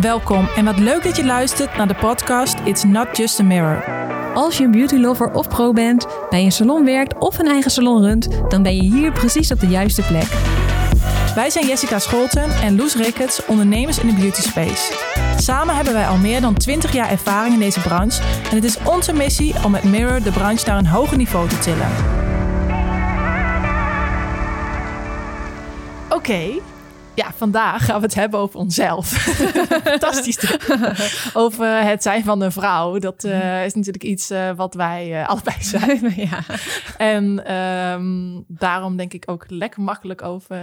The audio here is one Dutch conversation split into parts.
Welkom en wat leuk dat je luistert naar de podcast It's Not Just a Mirror. Als je een beauty lover of pro bent, bij een salon werkt of een eigen salon runt, dan ben je hier precies op de juiste plek. Wij zijn Jessica Scholten en Loes Ricketts, ondernemers in de beauty space. Samen hebben wij al meer dan 20 jaar ervaring in deze branche en het is onze missie om met Mirror de branche naar een hoger niveau te tillen. Oké, ja, vandaag gaan we het hebben over onszelf. Fantastisch. over het zijn van een vrouw. Dat uh, is natuurlijk iets uh, wat wij uh, allebei zijn. ja. En um, daarom denk ik ook lekker makkelijk over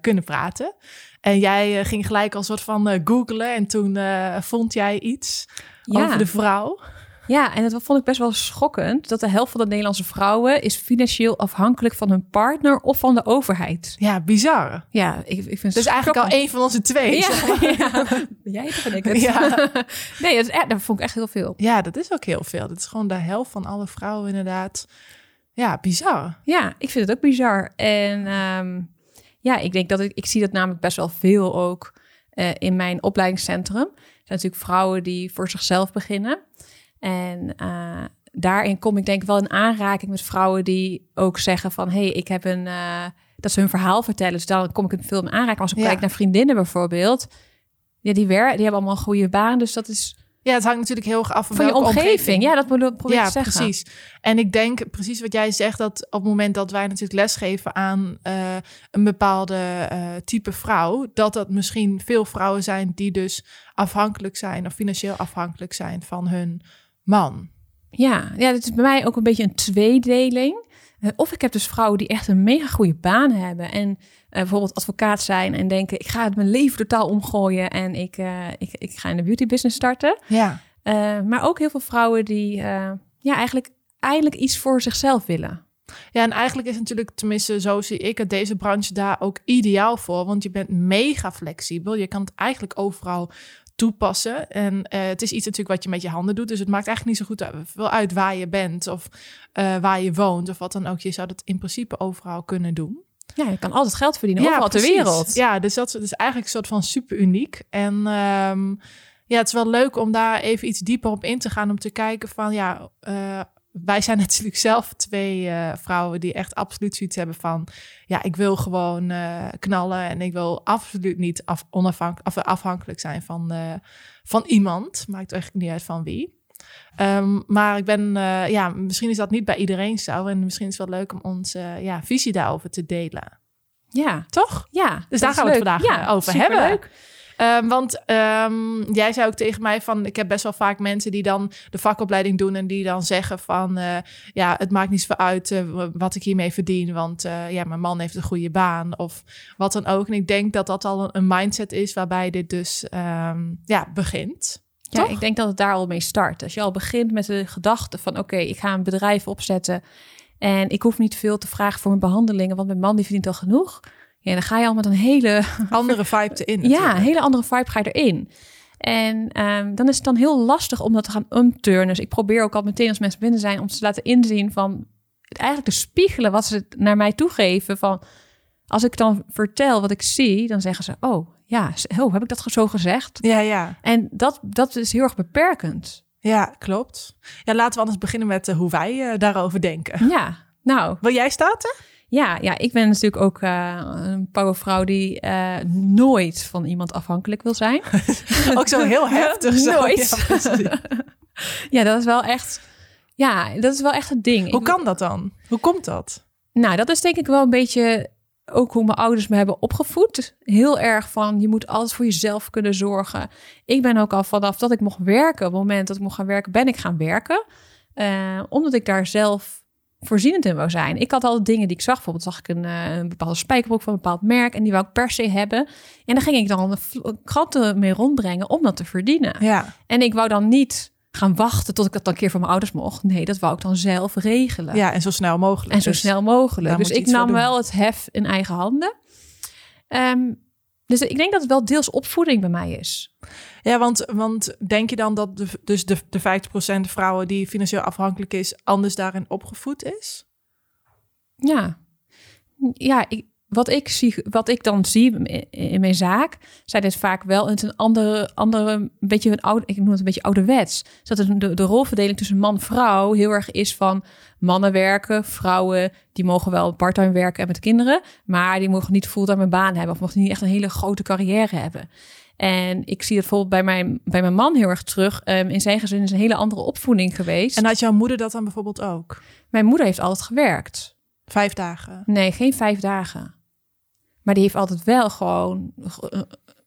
kunnen praten. En jij ging gelijk al een soort van googlen en toen vond jij iets ja. over de vrouw. Ja, en dat vond ik best wel schokkend. Dat de helft van de Nederlandse vrouwen is financieel afhankelijk van hun partner of van de overheid. Ja, bizar. Ja, ik, ik vind Dus eigenlijk al één van onze twee. Ja, ja. Jij het ben ik het. Ja. nee, dat, is echt, dat vond ik echt heel veel. Ja, dat is ook heel veel. Dat is gewoon de helft van alle vrouwen inderdaad. Ja, bizar. Ja, ik vind het ook bizar. En um, ja, ik denk dat ik, ik zie dat namelijk best wel veel ook uh, in mijn opleidingscentrum. Er zijn natuurlijk vrouwen die voor zichzelf beginnen. En uh, daarin kom ik denk ik wel in aanraking met vrouwen die ook zeggen van... hé, hey, ik heb een... Uh, dat ze hun verhaal vertellen. Dus dan kom ik in veel in aanraking. Als ik ja. kijk naar vriendinnen bijvoorbeeld... Ja, die, wer die hebben allemaal een goede baan. Dus dat is... Ja, het hangt natuurlijk heel erg af van, van je omgeving. omgeving. Ja, dat probeer ja, te zeggen. precies. En ik denk precies wat jij zegt, dat op het moment dat wij natuurlijk lesgeven aan uh, een bepaalde uh, type vrouw, dat dat misschien veel vrouwen zijn die dus afhankelijk zijn of financieel afhankelijk zijn van hun man. Ja, ja, dat is bij mij ook een beetje een tweedeling. Of ik heb dus vrouwen die echt een mega goede baan hebben en uh, bijvoorbeeld advocaat zijn en denken: ik ga het mijn leven totaal omgooien en ik, uh, ik, ik ga in de beauty business starten. Ja. Uh, maar ook heel veel vrouwen die ja, eigenlijk eindelijk iets voor zichzelf willen. Ja, en eigenlijk is natuurlijk, tenminste zo zie ik het, deze branche daar ook ideaal voor. Want je bent mega flexibel. Je kan het eigenlijk overal toepassen. En uh, het is iets natuurlijk wat je met je handen doet. Dus het maakt eigenlijk niet zo goed veel uit waar je bent of uh, waar je woont of wat dan ook. Je zou dat in principe overal kunnen doen. Ja, je kan altijd geld verdienen, overal ter wereld. Ja, dus dat is eigenlijk een soort van super uniek. En um, ja, het is wel leuk om daar even iets dieper op in te gaan. Om te kijken van, ja, uh, wij zijn natuurlijk zelf twee uh, vrouwen die echt absoluut zoiets hebben van... ja, ik wil gewoon uh, knallen en ik wil absoluut niet af, onafhankelijk, af, afhankelijk zijn van, uh, van iemand. Maakt eigenlijk niet uit van wie. Um, maar ik ben, ja, misschien is dat niet bij iedereen zo. En misschien is het wel leuk om onze ja, visie daarover te delen. Ja. Toch? Ja. Dus daar gaan we het vandaag ja, over hebben. Leuk. Um, want um, jij zei ook tegen mij van, ik heb best wel vaak mensen die dan de vakopleiding doen en die dan zeggen van, uh, ja, het maakt niet zoveel uit uh, wat ik hiermee verdien, want uh, ja, mijn man heeft een goede baan of wat dan ook. En ik denk dat dat al een, mindset is waarbij dit dus um, ja, begint. Ja, ik denk dat het daar al mee start. Als je al begint met de gedachte van, oké, okay, ik ga een bedrijf opzetten en ik hoef niet veel te vragen voor mijn behandelingen, want mijn man die verdient al genoeg ja, dan ga je al met een hele andere vibe erin. Ja, een hele andere vibe ga je erin. En um, dan is het dan heel lastig om dat te gaan umturnen. Dus ik probeer ook al meteen als mensen binnen zijn om te laten inzien van het eigenlijk te spiegelen wat ze naar mij toegeven. Van als ik dan vertel wat ik zie, dan zeggen ze: Oh ja, oh, heb ik dat zo gezegd? Ja, ja. En dat, dat is heel erg beperkend. Ja, klopt. Ja, laten we anders beginnen met uh, hoe wij uh, daarover denken. Ja, nou. Wil jij starten? Ja, ja, ik ben natuurlijk ook uh, een powervrouw die uh, nooit van iemand afhankelijk wil zijn. ook zo heel heftig. Zo. nooit. Ja, ja, dat is wel echt. Ja, dat is wel echt het ding. Hoe kan dat dan? Hoe komt dat? Nou, dat is denk ik wel een beetje ook hoe mijn ouders me hebben opgevoed. Heel erg van je moet altijd voor jezelf kunnen zorgen. Ik ben ook al vanaf dat ik mocht werken, op het moment dat ik mocht gaan werken, ben ik gaan werken. Uh, omdat ik daar zelf voorzienend in wou zijn. Ik had al dingen die ik zag. Bijvoorbeeld zag ik een, uh, een bepaalde spijkerbroek van een bepaald merk en die wou ik per se hebben. En dan ging ik dan kranten mee rondbrengen om dat te verdienen. Ja. En ik wou dan niet gaan wachten tot ik dat dan een keer van mijn ouders mocht. Nee, dat wou ik dan zelf regelen. Ja, en zo snel mogelijk. En zo dus snel mogelijk. Dus ik nam wel het hef in eigen handen. Um, dus ik denk dat het wel deels opvoeding bij mij is. Ja, want, want denk je dan dat de, dus de, de 50% vrouwen die financieel afhankelijk is, anders daarin opgevoed is? Ja, ja ik, wat ik, zie, wat ik dan zie in mijn zaak, zijn het vaak wel een andere, andere een beetje een oude, ik noem het een beetje ouderwets. Dat de, de rolverdeling tussen man en vrouw heel erg is van mannen werken, vrouwen die mogen wel parttime werken en met kinderen, maar die mogen niet fulltime een baan hebben of mogen niet echt een hele grote carrière hebben. En ik zie het bijvoorbeeld bij mijn, bij mijn man heel erg terug. Um, in zijn gezin is een hele andere opvoeding geweest. En had jouw moeder dat dan bijvoorbeeld ook? Mijn moeder heeft altijd gewerkt. Vijf dagen? Nee, geen vijf dagen. Maar die heeft altijd wel gewoon, eh,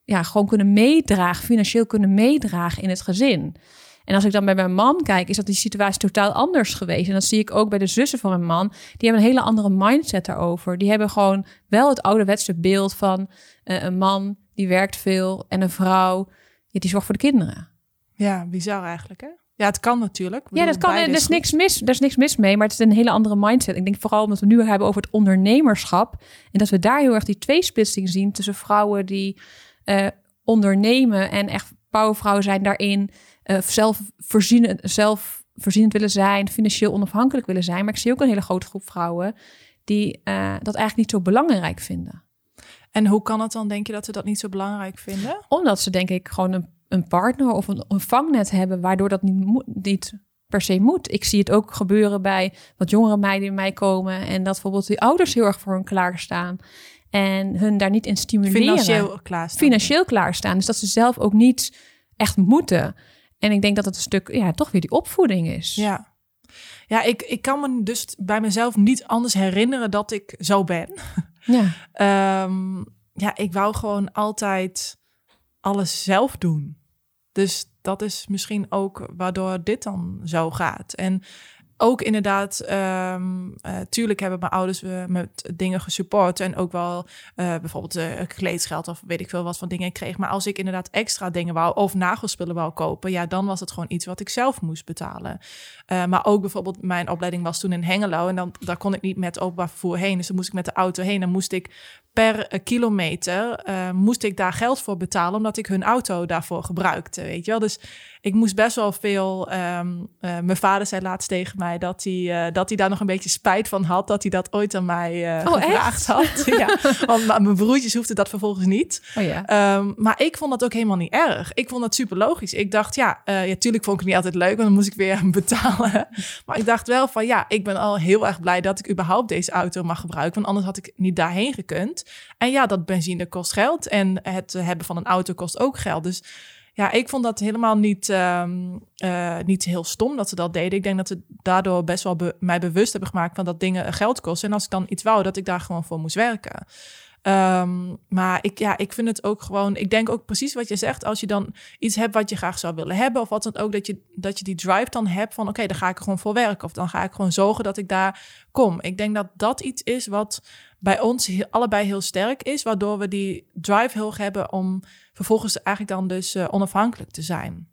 ja, gewoon kunnen meedragen, financieel kunnen meedragen in het gezin. En als ik dan bij mijn man kijk, is dat die situatie totaal anders geweest. En dat zie ik ook bij de zussen van mijn man. Die hebben een hele andere mindset daarover. Die hebben gewoon wel het ouderwetse beeld van uh, een man die werkt veel en een vrouw die zorgt voor de kinderen. Ja, bizar eigenlijk hè? Ja, het kan natuurlijk. ja, dat kan. En er is, niks mis, er is niks mis mee, maar het is een hele andere mindset. Ik denk vooral omdat we nu hebben over het ondernemerschap. En dat we daar heel erg die tweesplitsing zien tussen vrouwen die uh, ondernemen en echt powervrouwen zijn daarin. Uh, zelf, voorzienend, zelf voorzienend willen zijn, financieel onafhankelijk willen zijn. Maar ik zie ook een hele grote groep vrouwen die uh, dat eigenlijk niet zo belangrijk vinden. En hoe kan het dan, denk je, dat ze dat niet zo belangrijk vinden? Omdat ze, denk ik, gewoon een een partner of een, een vangnet hebben, waardoor dat niet, niet per se moet. Ik zie het ook gebeuren bij wat jongere meiden die mij komen en dat bijvoorbeeld die ouders heel erg voor hun klaarstaan en hun daar niet in stimuleren. Financieel klaarstaan. Financieel klaarstaan. Dus dat ze zelf ook niet echt moeten. En ik denk dat het een stuk, ja, toch weer die opvoeding is. Ja. Ja, ik, ik kan me dus bij mezelf niet anders herinneren dat ik zo ben. Ja. um, ja, ik wou gewoon altijd alles zelf doen. Dus dat is misschien ook waardoor dit dan zo gaat. En ook inderdaad, um, uh, tuurlijk hebben mijn ouders uh, met dingen gesupport. En ook wel uh, bijvoorbeeld kleedsgeld of weet ik veel wat van dingen kreeg. Maar als ik inderdaad extra dingen wou of nagelspullen wou kopen, ja, dan was het gewoon iets wat ik zelf moest betalen. maar ook bijvoorbeeld, mijn opleiding was toen in Hengelo. En dan daar kon ik niet met openbaar vervoer heen. Dus dan moest ik met de auto heen. Dan moest ik per kilometer moest ik daar geld voor betalen, omdat ik hun auto daarvoor gebruikte. Weet je wel? Dus ik moest best wel veel. Um, uh, mijn vader zei laatst tegen mij dat hij, uh, dat hij daar nog een beetje spijt van had. Dat hij dat ooit aan mij uh, oh, gevraagd had. ja, want mijn broertjes hoefden dat vervolgens niet. Oh, ja. Um, maar ik vond dat ook helemaal niet erg. Ik vond dat super logisch. Ik dacht, ja, ja, tuurlijk vond ik het niet altijd leuk, want dan moest ik weer betalen. maar ik dacht wel van, ja, ik ben al heel erg blij dat ik überhaupt deze auto mag gebruiken. Want anders had ik niet daarheen gekund. En ja, dat benzine kost geld. En het hebben van een auto kost ook geld. Dus ja, ik vond dat helemaal niet, um, uh, niet heel stom dat ze dat deden. Ik denk dat ze daardoor best wel mij bewust hebben gemaakt van dat dingen geld kosten. En als ik dan iets wou, dat ik daar gewoon voor moest werken. Um, maar ik, ja, ik vind het ook gewoon. Ik denk ook precies wat je zegt. Als je dan iets hebt wat je graag zou willen hebben, of wat dan ook, dat je, dat je die drive dan hebt van: oké, dan ga ik er gewoon voor werken. Of dan ga ik gewoon zorgen dat ik daar kom. Ik denk dat dat iets is wat bij ons allebei heel sterk is, waardoor we die drive heel hebben om vervolgens eigenlijk dan dus uh, onafhankelijk te zijn.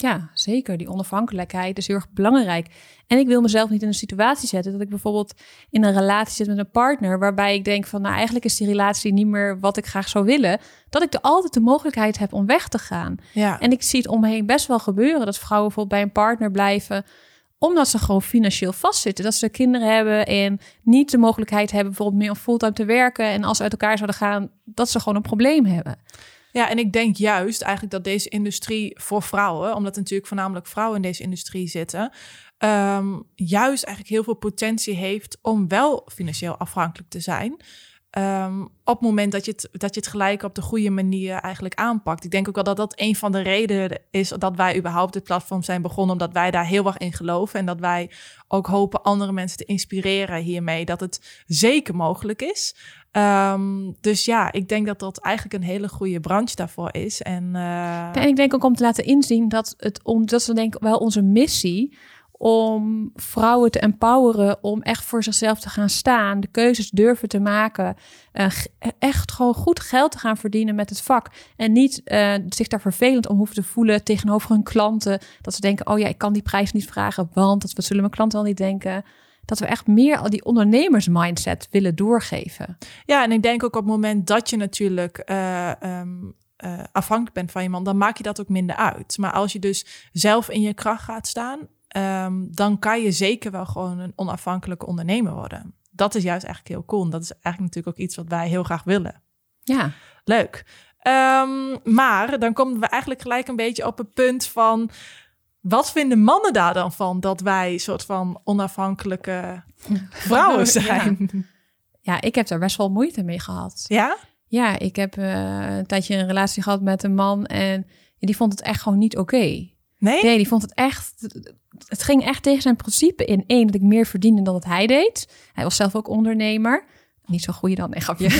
Ja, zeker. Die onafhankelijkheid is heel erg belangrijk. En ik wil mezelf niet in een situatie zetten dat ik bijvoorbeeld in een relatie zit met een partner waarbij ik denk van nou eigenlijk is die relatie niet meer wat ik graag zou willen, dat ik er altijd de mogelijkheid heb om weg te gaan. Ja. En ik zie het om me heen best wel gebeuren dat vrouwen bijvoorbeeld bij een partner blijven omdat ze gewoon financieel vastzitten. Dat ze kinderen hebben en niet de mogelijkheid hebben bijvoorbeeld meer om fulltime te werken. En als ze uit elkaar zouden gaan, dat ze gewoon een probleem hebben. Ja, en ik denk juist eigenlijk dat deze industrie voor vrouwen, omdat natuurlijk voornamelijk vrouwen in deze industrie zitten, um, juist eigenlijk heel veel potentie heeft om wel financieel afhankelijk te zijn. Um, op het moment dat je, het, dat je het gelijk op de goede manier eigenlijk aanpakt. Ik denk ook wel dat dat een van de redenen is dat wij überhaupt het platform zijn begonnen. Omdat wij daar heel erg in geloven. En dat wij ook hopen andere mensen te inspireren hiermee. Dat het zeker mogelijk is. Um, dus ja, ik denk dat dat eigenlijk een hele goede branche daarvoor is. En, uh... en ik denk ook om te laten inzien dat het om dat is denk ik wel onze missie om vrouwen te empoweren om echt voor zichzelf te gaan staan, de keuzes durven te maken, uh, echt gewoon goed geld te gaan verdienen met het vak en niet uh, zich daar vervelend om hoeven te voelen tegenover hun klanten, dat ze denken, oh ja, ik kan die prijs niet vragen, want dat zullen mijn klanten wel niet denken. Dat we echt meer al die ondernemersmindset willen doorgeven. Ja, en ik denk ook op het moment dat je natuurlijk uh, um uh, afhankelijk bent van iemand, dan maak je dat ook minder uit. Maar als je dus zelf in je kracht gaat staan, um, dan kan je zeker wel gewoon een onafhankelijke ondernemer worden. dat is juist eigenlijk heel cool. En dat is eigenlijk natuurlijk ook iets wat wij heel graag willen. Ja. Leuk. Ehm, maar dan komen we eigenlijk gelijk een beetje op het punt van... Wat vinden mannen daar dan van dat wij soort van onafhankelijke vrouwen zijn? Ja. ja, ik heb daar best wel moeite mee gehad. Ja? Ja, ik heb uh, een tijdje een relatie gehad met een man en die vond het echt gewoon niet oké. Nee? Nee, die vond het echt. Het ging echt tegen zijn principe in. één, dat ik meer verdiende dan dat hij deed. Hij was zelf ook ondernemer. Niet zo goeie dan, nee, grapje.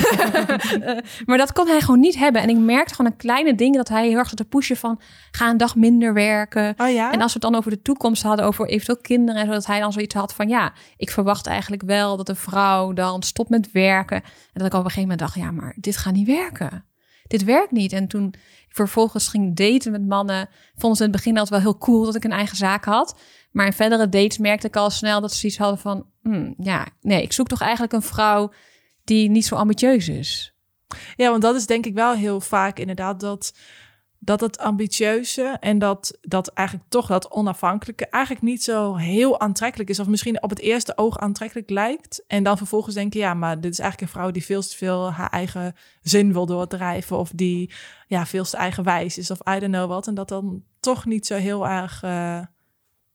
Eh, maar dat kon hij gewoon niet hebben. En ik merkte gewoon een kleine dingen dat hij heel erg te pushen van... ga een dag minder werken. Oh ja? En als we het dan over de toekomst hadden, over eventueel kinderen... en zodat hij dan zoiets had van... ja, ik verwacht eigenlijk wel dat een vrouw dan stopt met werken. En dat ik op een gegeven moment dacht... ja, maar dit gaat niet werken. Dit werkt niet. En toen ik vervolgens ging daten met mannen... vonden ze in het begin altijd wel heel cool dat ik een eigen zaak had... Maar in verdere dates merkte ik al snel dat ze iets hadden van... Hmm, ja, nee, ik zoek toch eigenlijk een vrouw die niet zo ambitieus is. Ja, want dat is denk ik wel heel vaak inderdaad dat, dat het ambitieuze en dat, dat eigenlijk toch dat onafhankelijke eigenlijk niet zo heel aantrekkelijk is. Of misschien op het eerste oog aantrekkelijk lijkt. En dan vervolgens denken, ja, maar dit is eigenlijk een vrouw die veel te veel haar eigen zin wil doordrijven. Of die ja, veel te eigenwijs is of I don't know wat. En dat dan toch niet zo heel erg uh,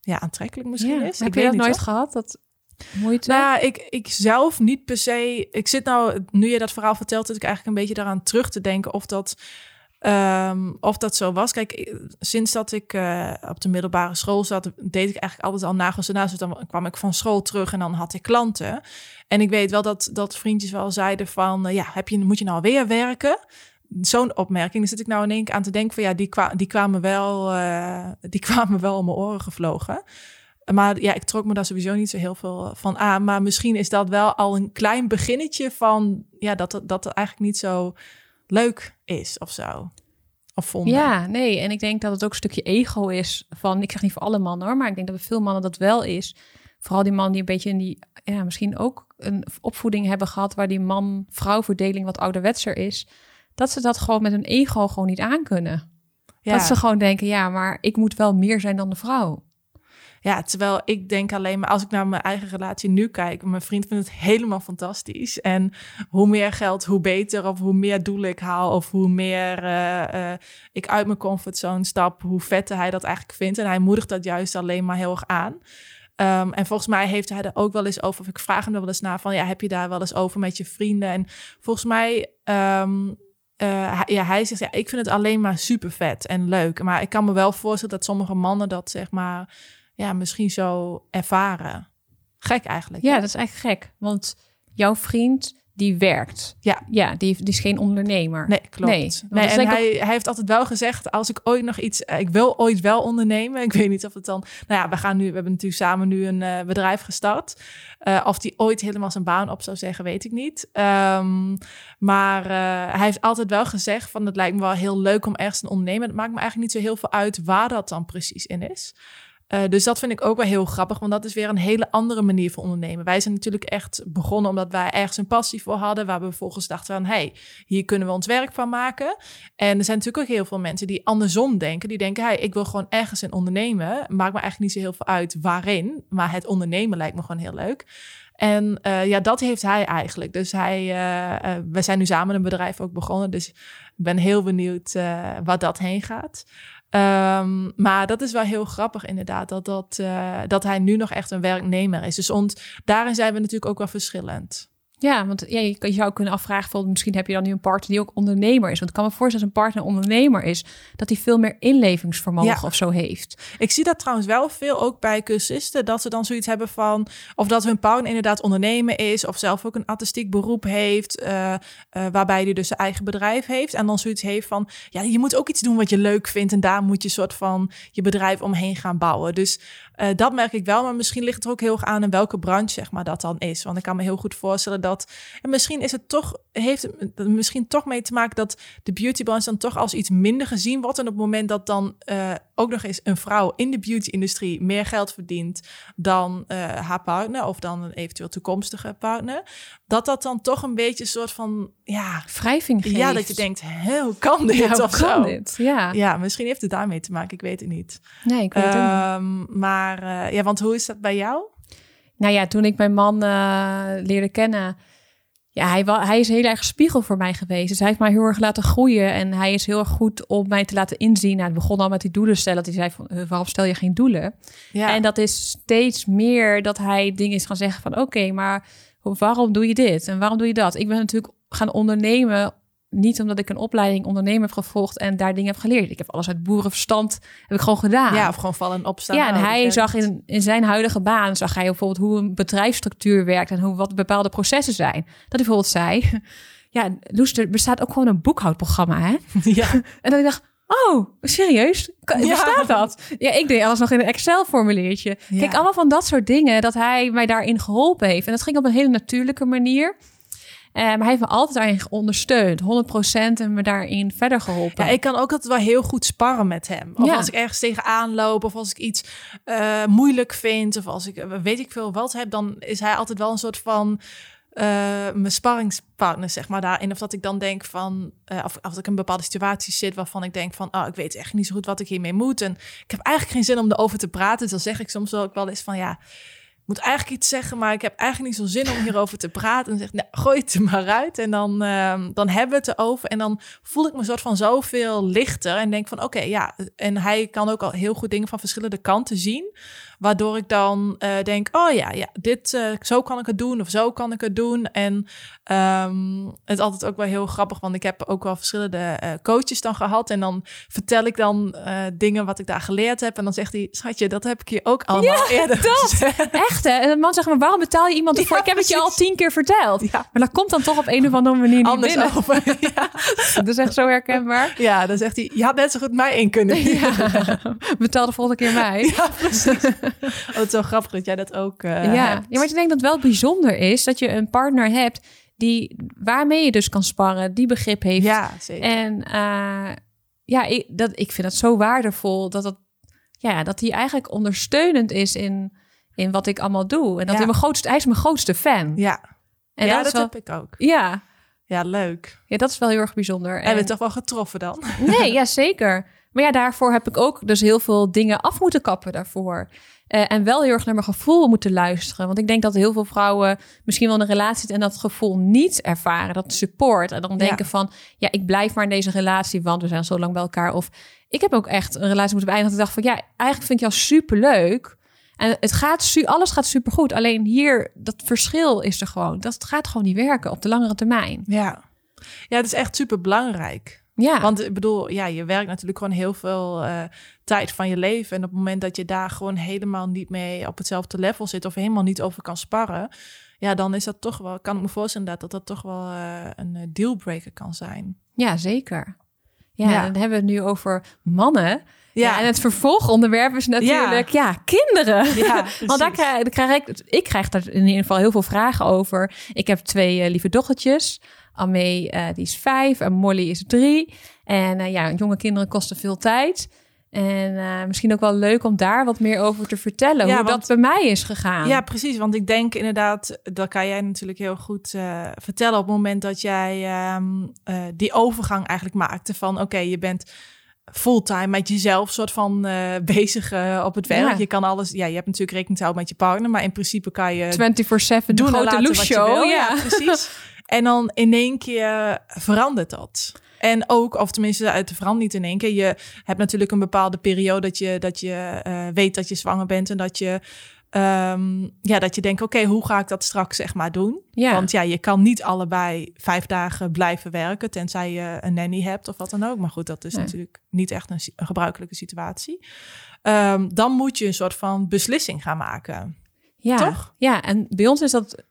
ja, aantrekkelijk misschien is. Heb ik je dat nooit gehad? Dat Nou, ik, ik zelf niet per se. Ik zit nou, nu je dat verhaal vertelt, zit ik eigenlijk een beetje daaraan terug te denken of dat, um, of dat zo was. Kijk, sinds dat ik uh, op de middelbare school zat, deed ik eigenlijk altijd al nagels en Dus dan kwam ik van school terug en dan had ik klanten. En ik weet wel dat, dat vriendjes wel zeiden van, uh, ja, heb je, moet je nou weer werken? Zo'n opmerking. Dan zit ik nou in één keer aan te denken van, ja, die, die kwamen wel, uh, die kwamen wel om mijn oren gevlogen. Maar ja, ik trok me daar sowieso niet zo heel veel van aan. Maar misschien is dat wel al een klein beginnetje van ja, dat, het, dat het eigenlijk niet zo leuk is of zo. Of vonden. Ja, nee. En ik denk dat het ook een stukje ego is van, ik zeg niet voor alle mannen hoor, maar ik denk dat bij veel mannen dat wel is. Vooral die mannen die een beetje in die, ja, misschien ook een opvoeding hebben gehad waar die man-vrouw verdeling wat ouderwetser is. Dat ze dat gewoon met hun ego gewoon niet aankunnen. Ja. Dat ze gewoon denken, ja, maar ik moet wel meer zijn dan de vrouw. Ja, terwijl ik denk alleen maar als ik naar mijn eigen relatie nu kijk, mijn vriend vindt het helemaal fantastisch. En hoe meer geld, hoe beter, of hoe meer doelen ik haal, of hoe meer uh, uh, ik uit mijn comfortzone stap, hoe vetter hij dat eigenlijk vindt. En hij moedigt dat juist alleen maar heel erg aan. Um, en volgens mij heeft hij er ook wel eens over, of ik vraag hem er wel eens naar van, ja, heb je daar wel eens over met je vrienden? En volgens mij um, uh, ja, hij zegt, ja, ik vind het alleen maar super vet en leuk. Maar ik kan me wel voorstellen dat sommige mannen dat zeg maar ja, misschien zo ervaren. Gek eigenlijk. Ja, dat is eigenlijk gek. Want jouw vriend, die werkt. Ja. Ja, die, die is geen ondernemer. Nee, klopt. Nee, nee en hij, hij heeft altijd wel gezegd, als ik ooit nog iets... Ik wil ooit wel ondernemen. Ik weet niet of het dan... Nou ja, we gaan nu... We hebben natuurlijk samen nu een uh, bedrijf gestart. Uh, of die ooit helemaal zijn baan op zou zeggen, weet ik niet. Um, maar uh, hij heeft altijd wel gezegd van... Het lijkt me wel heel leuk om ergens te ondernemen. Het maakt me eigenlijk niet zo heel veel uit waar dat dan precies in is. Uh, dus dat vind ik ook wel heel grappig, want dat is weer een hele andere manier van ondernemen. Wij zijn natuurlijk echt begonnen omdat wij ergens een passie voor hadden, waar we vervolgens dachten van, hey, hier kunnen we ons werk van maken. En er zijn natuurlijk ook heel veel mensen die andersom denken. Die denken, hey, ik wil gewoon ergens in ondernemen. Maakt me eigenlijk niet zo heel veel uit waarin, maar het ondernemen lijkt me gewoon heel leuk. En uh, ja, dat heeft hij eigenlijk. Dus hij, uh, we zijn nu samen een bedrijf ook begonnen. Dus ik ben heel benieuwd waar dat heen gaat. Um, maar dat is wel heel grappig inderdaad, dat, dat, uh, dat hij nu nog echt een werknemer is. Dus ons, daarin zijn we natuurlijk ook wel verschillend. Ja, want ja, je, je zou kunnen afvragen, misschien heb je dan nu een partner die ook ondernemer is. Want ik kan me voorstellen dat een partner ondernemer is, dat hij veel meer inlevingsvermogen of zo heeft. Ik zie dat trouwens wel veel ook bij cursisten, dat ze dan zoiets hebben van, of dat hun partner inderdaad ondernemer is, of zelf ook een artistiek beroep heeft, uh, uh, waarbij hij dus zijn eigen bedrijf heeft. En dan zoiets heeft van, ja, je moet ook iets doen wat je leuk vindt en daar moet je soort van je bedrijf omheen gaan bouwen. Dus uh, dat merk ik wel, maar misschien ligt het er ook heel erg aan in welke branche zeg maar, dat dan is. Want ik kan me heel goed voorstellen dat. En misschien is het toch, heeft het misschien toch mee te maken dat de beautybranche dan toch als iets minder gezien wordt. En op het moment dat dan uh, ook nog eens een vrouw in de beauty-industrie meer geld verdient dan uh, haar partner of dan een eventueel toekomstige partner, dat dat dan toch een beetje een soort van ja, wrijving geeft. Ja, dat je denkt, hoe kan dit ja, of kan zo? Dit? Ja. ja, misschien heeft het daarmee te maken. Ik weet het niet. Nee, ik weet het niet. Um, maar uh, ja, want hoe is dat bij jou? Nou ja, toen ik mijn man uh, leerde kennen, ja, hij, hij is heel erg spiegel voor mij geweest. Dus hij heeft mij heel erg laten groeien. En hij is heel erg goed om mij te laten inzien. Nou, het begon al met die doelen stellen. Dat hij zei van, uh, waarom stel je geen doelen? Ja. En dat is steeds meer dat hij dingen is gaan zeggen van... oké, maar waarom doe je dit? En waarom doe je dat? Ik ben natuurlijk gaan ondernemen niet omdat ik een opleiding ondernemer heb gevolgd en daar dingen heb geleerd. Ik heb alles uit boerenverstand heb ik gewoon gedaan. Ja, of gewoon vallen en opstaan. Ja, en hij zag in, in zijn huidige baan, zag hij bijvoorbeeld hoe een bedrijfsstructuur werkt en hoe wat bepaalde processen zijn. Dat hij bijvoorbeeld zei, ja, Loes, er bestaat ook gewoon een boekhoudprogramma, hè? Ja. en dan ik dacht, Oh, serieus? Ja. Bestaat dat? Ja, ik deed alles nog in een Excel-formuliertje. Kijk, allemaal van dat soort dingen, dat hij mij daarin geholpen heeft. En dat ging op een hele natuurlijke manier. Uh, maar hij heeft me altijd daarin ondersteund, 100% en me daarin verder geholpen. Ja, ik kan ook altijd wel heel goed sparren met hem. Of als ik ergens tegenaan loop, of als ik iets uh, moeilijk vind, of als ik eh, weet ik veel wat heb, dan is hij altijd wel een soort van uh, mijn sparringspartner, zeg maar, daarin. Of dat ik dan denk van, uh, of als ik in een bepaalde situatie zit waarvan ik denk van, oh, ik weet echt niet zo goed wat ik hiermee moet. En ik heb eigenlijk geen zin om erover te praten. Dus dan zeg ik soms ook wel eens van, ja, moet eigenlijk iets zeggen, maar ik heb eigenlijk niet zo zin om hierover te praten. En zeg, nou, gooi het er maar uit. En dan, uh, dan hebben we het erover. En dan voel ik me soort van zoveel lichter. En denk van, oké, ja. En hij kan ook al heel goed dingen van verschillende kanten zien. Waardoor ik dan uh, denk, oh ja, ja dit, uh, zo kan ik het doen of zo kan ik het doen. En um, het is altijd ook wel heel grappig, want ik heb ook wel verschillende uh, coaches dan gehad. En dan vertel ik dan dingen wat ik daar geleerd heb. En dan zegt hij, schatje, dat heb ik je ook allemaal ja, eerder dat. Echt hè? En de man zegt, maar waarom betaal je iemand ervoor? Ja, ik heb het je al tien keer verteld. Ja. Maar dat komt dan toch op een of andere manier niet Anders binnen. Over, ja. dat is echt zo herkenbaar. Ja, dan zegt hij, je had net zo goed mij in kunnen. Ja. Betaal de volgende keer mij. Ja, precies. oh, het is zo grappig dat jij dat ook uh, ja. ja, maar ik denk dat het wel bijzonder is dat je een partner hebt die waarmee je dus kan sparren, die begrip heeft. Ja, zeker. En uh, ja, ik, dat, ik vind het zo waardevol dat dat, ja, dat hij eigenlijk ondersteunend is in, in wat ik allemaal doe. En dat ja. hij, mijn grootste, hij is mijn grootste fan. Ja, en ja dat, dat heb ik ook. Ja. Ja, leuk. Ja, dat is wel heel erg bijzonder. En we toch wel getroffen dan? Nee, ja, zeker. Maar ja, daarvoor heb ik ook dus heel veel dingen af moeten kappen daarvoor. Uh, en wel heel erg naar mijn gevoel moeten luisteren. Want ik denk dat heel veel vrouwen misschien wel een relatie zitten en dat gevoel niet ervaren, dat support. En dan denken van, ja, ik blijf maar in deze relatie, want we zijn zo lang bij elkaar. Of ik heb ook echt een relatie moeten beëindigen. Dat ik dacht van, ja, eigenlijk vind ik jou super leuk. En het gaat, alles gaat supergoed. Alleen hier, dat verschil is er gewoon. Dat gaat gewoon niet werken op de langere termijn. Ja, ja het is echt super belangrijk. Ja. Want ik bedoel, ja, je werkt natuurlijk gewoon heel veel uh, tijd van je leven. En op het moment dat je daar gewoon helemaal niet mee op hetzelfde level zit of helemaal niet over kan sparren, ja, dan is dat toch wel, kan ik me voorstellen dat dat toch wel uh, een eh, dealbreaker kan zijn. Ja, zeker. Ja, ja. dan hebben we het nu over mannen. Ja. en het vervolgonderwerp is natuurlijk, ja, ja kinderen. Ja, Want daar krijg, daar krijg, ik, ik krijg daar in ieder geval heel veel vragen over. Ik heb twee uh, lieve dochtertjes. Amee, uh, die is vijf en Molly is drie. En uh, ja, jonge kinderen kosten veel tijd. En uh, misschien ook wel leuk om daar wat meer over te vertellen. Ja, hoe dat bij mij is gegaan. Ja, precies. Want ik denk inderdaad, dat kan jij natuurlijk heel goed uh, vertellen. op het moment dat jij um, uh, die overgang eigenlijk maakte van: oké, okay, je bent fulltime met jezelf soort van bezig op het werk. Ja. Je kan alles, ja, je hebt natuurlijk rekening te houden met je partner, maar in principe kan je 24/7 doen grote loes show. Ja. ja, precies. En dan in één keer verandert dat. En ook, of tenminste, uit de verandert niet in één keer. Je hebt natuurlijk een bepaalde periode dat je, dat je uh, weet dat je zwanger bent en dat je. Um, ja, dat je denkt, oké, okay, hoe ga ik dat straks zeg maar doen? Ja. Want ja, je kan niet allebei vijf dagen blijven werken, tenzij je een nanny hebt of wat dan ook. Maar goed, dat is nee. natuurlijk niet echt een, een gebruikelijke situatie. Um, dan moet je een soort van beslissing gaan maken. Ja, Toch? ja, en bij ons is dat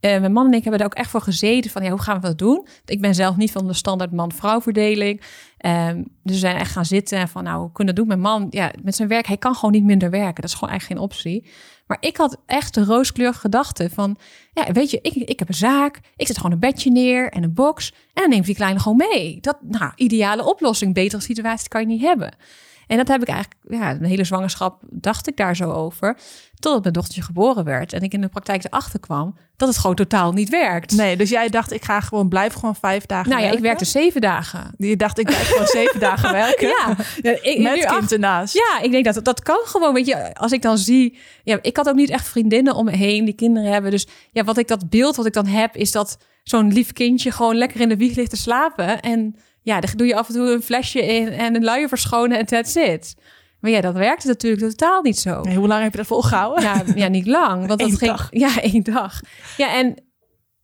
uh, mijn man en ik hebben er ook echt voor gezeten van ja, hoe gaan we dat doen? Ik ben zelf niet van de standaard man-vrouw verdeling. Um, dus we zijn echt gaan zitten en van nou, hoe kunnen we dat doen? Mijn man, ja, met zijn werk, hij kan gewoon niet minder werken. Dat is gewoon eigenlijk geen optie. Maar ik had echt de rooskleurige gedachte van, ja, weet je, ik, ik heb een zaak, ik zet gewoon een bedje neer en een box en dan neemt die kleine gewoon mee. Dat, nou, ideale oplossing, betere situatie kan je niet hebben. En dat heb ik eigenlijk, ja, een hele zwangerschap dacht ik daar zo over. Totdat mijn dochtertje geboren werd. En ik in de praktijk erachter kwam dat het gewoon totaal niet werkt. Nee, dus jij dacht, ik ga gewoon, blijf gewoon vijf dagen Nou ja, werken? ik werkte zeven dagen. Je dacht, ik blijf gewoon zeven dagen werken? Ja, ja, ik, Met kind achter- ernaast? Ja, ik denk dat dat kan gewoon. Weet je, als ik dan zie. Ja, ik had ook niet echt vriendinnen om me heen die kinderen hebben. Dus ja, wat ik dat beeld wat ik dan heb, is dat zo'n lief kindje gewoon lekker in de wieg ligt te slapen. En ja, dan doe je af en toe een flesje in en een luier verschonen en that's it. Maar ja, dat werkte natuurlijk totaal niet zo. Nee, hoe lang heb je dat volgehouden? Ja, ja niet lang. Want dat Eén ging, dag. Ja, één dag. Ja, en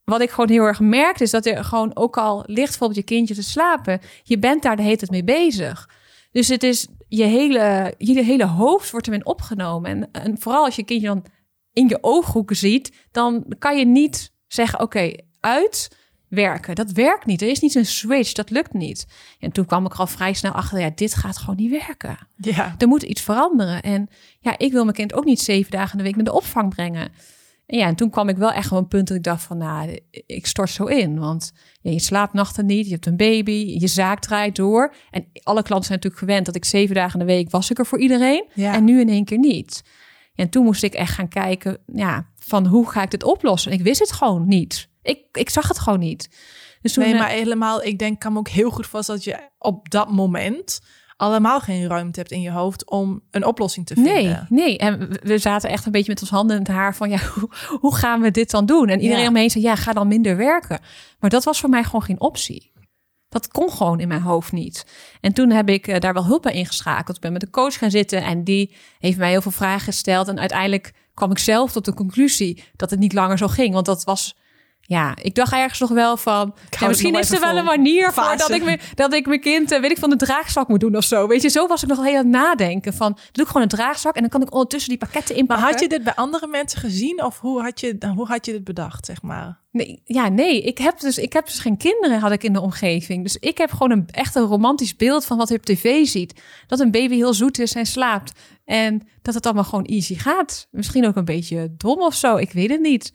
wat ik gewoon heel erg merkte... is dat er gewoon ook al ligt bijvoorbeeld je kindje te slapen... je bent daar de hele tijd mee bezig. Dus het is je hele, je hele hoofd wordt erin opgenomen. En, en vooral als je kindje dan in je ooghoeken ziet... dan kan je niet zeggen, oké, uit werken. Dat werkt niet. Er is niet een switch, dat lukt niet. En toen kwam ik er al vrij snel achter... ja, dit gaat gewoon niet werken. Ja. Er moet iets veranderen. En ja, ik wil mijn kind ook niet zeven dagen in de week naar de opvang brengen. En ja, en toen kwam ik wel echt op een punt dat ik dacht van, nou, ik stort zo in. Want ja, je slaapt nachten niet, je hebt een baby, je zaak draait door. En alle klanten zijn natuurlijk gewend dat ik zeven dagen in de week was ik er voor iedereen. Ja. En nu in één keer niet. En toen moest ik echt gaan kijken, ja, van hoe ga ik dit oplossen? En ik wist het gewoon niet. Ik, ik zag het gewoon niet. Dus toen, Nee, eh, maar helemaal, ik denk, kan me ook heel goed vast dat je op dat moment allemaal geen ruimte hebt in je hoofd om een oplossing te vinden. Nee, nee. En we- zaten echt een beetje met ons handen in het haar van, ja, hoe, hoe gaan we dit dan doen? En iedereen Ja. om me heen zei, ja, ga dan minder werken. Maar dat was voor mij gewoon geen optie. Dat kon gewoon in mijn hoofd niet. En toen heb ik eh, daar wel hulp bij ingeschakeld. Ik ben met een coach gaan zitten en die heeft mij heel veel vragen gesteld. En uiteindelijk kwam ik zelf tot de conclusie dat het niet langer zo ging. Want dat was, ja, ik dacht ergens nog wel van, misschien is er wel een manier voor dat ik, me, dat ik mijn kind, eh, weet ik van de draagzak moet doen of zo. Weet je, zo was ik nog heel aan het nadenken van, doe ik gewoon een draagzak en dan kan ik ondertussen die pakketten Maar inpakken. had je dit bij andere mensen gezien of hoe had je, hoe had je dit bedacht, zeg maar? Nee, ja, nee. Ik heb, dus, ik heb dus geen kinderen had ik in de omgeving. Dus ik heb gewoon een echt een romantisch beeld van wat je op tv ziet. Dat een baby heel zoet is en slaapt. En dat het allemaal gewoon easy gaat. Misschien ook een beetje dom of zo. Ik weet het niet.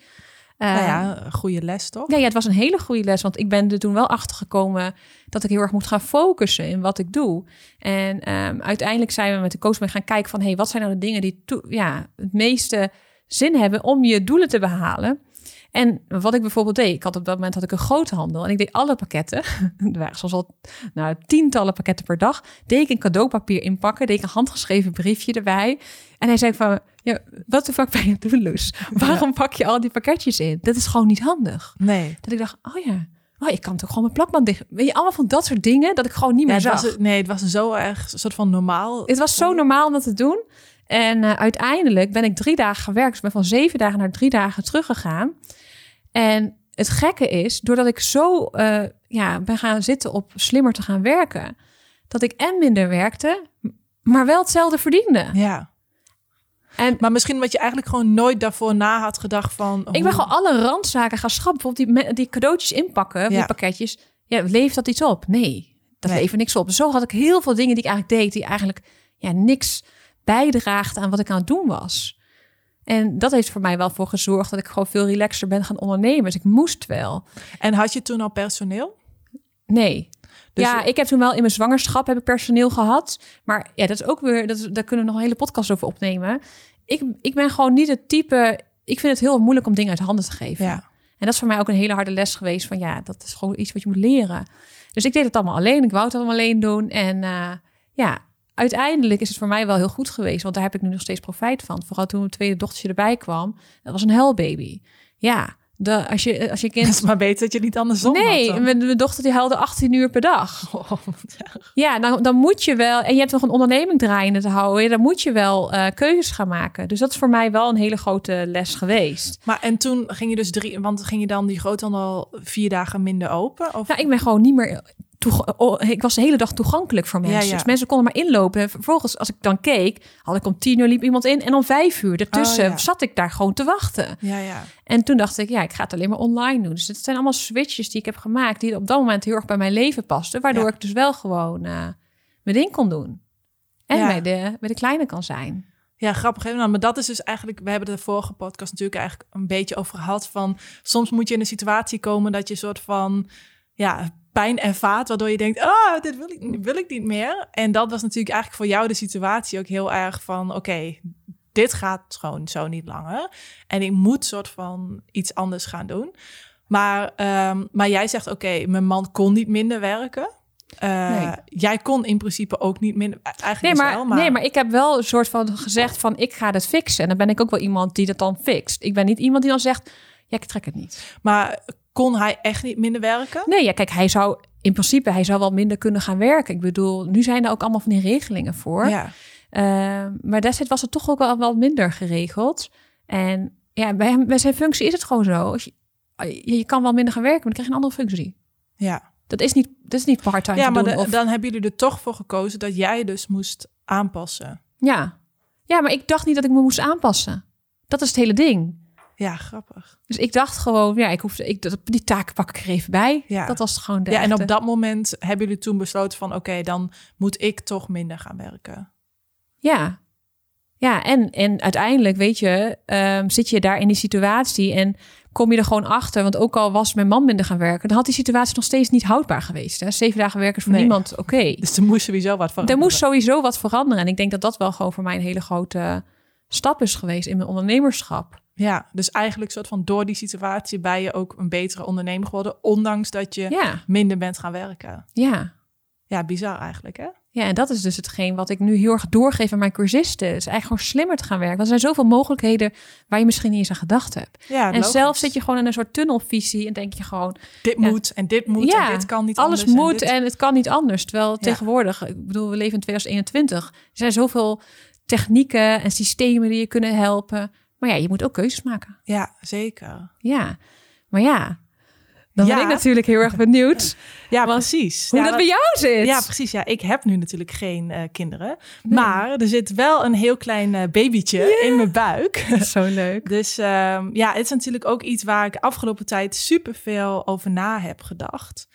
Nou ja, een goede les toch? ja, ja, het was een hele goede les. Want ik ben er toen wel achter gekomen dat ik heel erg moet gaan focussen in wat ik doe. En ehm, uiteindelijk zijn we met de coach mee gaan kijken van... hey, wat zijn nou de dingen die ja, het meeste zin hebben om je doelen te behalen? En wat ik bijvoorbeeld deed, ik had op dat moment had ik een groothandel en ik deed alle pakketten, er waren soms al nou, tientallen pakketten per dag, deed ik een cadeaupapier inpakken, deed ik een handgeschreven briefje erbij. En hij zei van, ja, wat de fuck ben je doen, Loes? Waarom pak je al die pakketjes in? Dat is gewoon niet handig. Nee. Dat ik dacht, oh ja, oh, ik kan toch gewoon mijn plakband dicht. Weet je, allemaal van dat soort dingen dat ik gewoon niet Ja, meer het zag. was, nee, het was zo erg een soort van normaal. Het was zo normaal om dat te doen. En eh, uiteindelijk ben ik drie dagen gewerkt. Dus ik ben van zeven dagen naar drie dagen teruggegaan. En het gekke is, doordat ik zo eh, ja, ben gaan zitten op slimmer te gaan werken, dat ik en minder werkte, maar wel hetzelfde verdiende. Ja. En Maar misschien omdat je eigenlijk gewoon nooit daarvoor na had gedacht van... ik ben gewoon alle randzaken gaan schrappen. Bijvoorbeeld die, die cadeautjes inpakken, die pakketjes. Ja, levert dat iets op? Nee, dat Nee. levert niks op. Zo had ik heel veel dingen die ik eigenlijk deed, die eigenlijk ja, niks bijdraagden aan wat ik aan het doen was. En dat heeft voor mij wel voor gezorgd dat ik gewoon veel relaxer ben gaan ondernemen. Dus ik moest wel. En had je toen al personeel? Nee. Dus ja, ik heb toen wel in mijn zwangerschap heb ik personeel gehad. Maar ja, dat is ook weer, dat daar kunnen we nog een hele podcast over opnemen. Ik, ik ben gewoon niet het type. Ik vind het heel moeilijk om dingen uit handen te geven. Ja. En dat is voor mij ook een hele harde les geweest. Van ja, dat is gewoon iets wat je moet leren. Dus ik deed het allemaal alleen. Ik wou het allemaal alleen doen. En eh, ja, uiteindelijk is het voor mij wel heel goed geweest. Want daar heb ik nu nog steeds profijt van. Vooral toen mijn tweede dochtertje erbij kwam. Dat was een huilbaby. Ja, de, als, je, als je Het kind... is maar beter dat je niet andersom Nee, mijn, mijn dochter die huilde 18 uur per dag. Oh. Ja, dan, dan moet je wel... En je hebt nog een onderneming draaiende te houden. Dan moet je wel eh, keuzes gaan maken. Dus dat is voor mij wel een hele grote les geweest. Maar en toen ging je dus drie... Want ging je dan die groothandel vier dagen minder open? Of? Nou, ik ben gewoon niet meer. Oh, ik was de hele dag toegankelijk voor mensen. Ja, ja. Dus mensen konden maar inlopen. En vervolgens, als ik dan keek, had ik om tien uur liep iemand in. En om vijf uur ertussen Oh, ja. zat ik daar gewoon te wachten. Ja, ja. En toen dacht ik, ja, ik ga het alleen maar online doen. Dus het zijn allemaal switches die ik heb gemaakt... die op dat moment heel erg bij mijn leven pasten. Waardoor ik dus wel gewoon eh, mijn ding kon doen. En bij, de, bij de kleine kan zijn. Ja, grappig. hè? Nou, maar dat is dus eigenlijk... We hebben de vorige podcast natuurlijk eigenlijk een beetje over gehad van... Soms moet je in een situatie komen dat je soort van... Ja, pijn ervaart, waardoor je denkt, ah, dit wil ik, wil ik niet meer. En dat was natuurlijk eigenlijk voor jou de situatie ook heel erg van, oké, dit gaat gewoon zo niet langer. En ik moet soort van iets anders gaan doen. Maar, ehm, maar jij zegt, oké, mijn man kon niet minder werken. Uh, Jij kon in principe ook niet minder. e-, Eigenlijk Nee dus maar, wel, maar nee, maar ik heb wel een soort van gezegd van ik ga dat fixen. En dan ben ik ook wel iemand die dat dan fixt. Ik ben niet iemand die dan zegt, ja, ik trek het niet. Maar kon hij echt niet minder werken? Nee, ja, kijk, hij zou in principe, hij zou wel minder kunnen gaan werken. Ik bedoel, nu zijn er ook allemaal van die regelingen voor. Ja. Uh, maar destijds was het toch ook wel, wel minder geregeld. En ja, bij, hem, bij zijn functie is het gewoon zo. Als je, je, je kan wel minder gaan werken, maar dan krijg je een andere functie. ja. Dat is niet, dat is niet part-time Ja, maar doen. de- of, dan hebben jullie er toch voor gekozen dat jij dus moest aanpassen. ja. ja, maar ik dacht niet dat ik me moest aanpassen. Dat is het hele ding. Ja, grappig. Dus ik dacht gewoon, ja, ik hoef ik, die taken pak ik er even bij. Ja. Dat was gewoon de Ja, en op dat moment hebben jullie toen besloten van... oké, dan moet ik toch minder gaan werken. Ja, ja en, en uiteindelijk, weet je, ehm, zit je daar in die situatie en kom je er gewoon achter. Want ook al was mijn man minder gaan werken, dan had die situatie nog steeds niet houdbaar geweest. Hè? Zeven dagen werken is voor Nee. niemand oké. Dus er moest sowieso wat van. Er moest sowieso wat veranderen. En ik denk dat dat wel gewoon voor mij een hele grote stap is geweest in mijn ondernemerschap. Ja, dus eigenlijk soort van door die situatie ben je ook een betere ondernemer geworden... ondanks dat je Ja, minder bent gaan werken. ja. Ja, bizar eigenlijk, hè? Ja, en dat is dus hetgeen wat ik nu heel erg doorgeef aan mijn cursisten. Is eigenlijk gewoon slimmer te gaan werken. Want er zijn zoveel mogelijkheden waar je misschien niet eens aan gedacht hebt. Ja, en logisch. zelf zit je gewoon in een soort tunnelvisie en denk je gewoon... Dit Ja. moet en dit moet ja, en dit kan niet alles anders. en moet dit- en, het kan niet anders. Terwijl tegenwoordig, ik bedoel, we leven in 2021. Er zijn zoveel technieken en systemen die je kunnen helpen. Maar ja, je moet ook keuzes maken. Ja, zeker. Ja, maar ja, dan Ja. ben ik natuurlijk heel erg benieuwd Ja, precies. hoe ja, dat bij jou zit. Ja, precies. Ja, ik heb nu natuurlijk geen eh, kinderen. Maar er zit wel een heel klein eh, babytje in mijn buik. Zo leuk. Dus ehm, ja, het is natuurlijk ook iets waar ik afgelopen tijd superveel over na heb gedacht.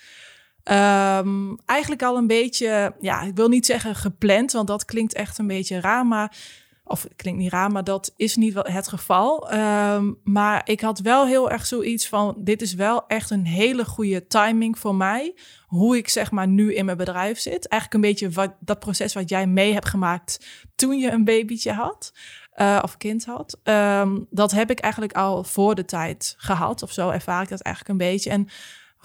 Ehm, eigenlijk al een beetje, ja, ik wil niet zeggen gepland, want dat klinkt echt een beetje raar, maar of het klinkt niet raar, maar dat is niet wel het geval. Ehm, maar ik had wel heel erg zoiets van: dit is wel echt een hele goede timing voor mij. Hoe ik zeg maar nu in mijn bedrijf zit. Eigenlijk een beetje wat, dat proces wat jij mee hebt gemaakt toen je een babytje had. eh, of kind had. Ehm, dat heb ik eigenlijk al voor de tijd gehad. Of zo ervaar ik dat eigenlijk een beetje. En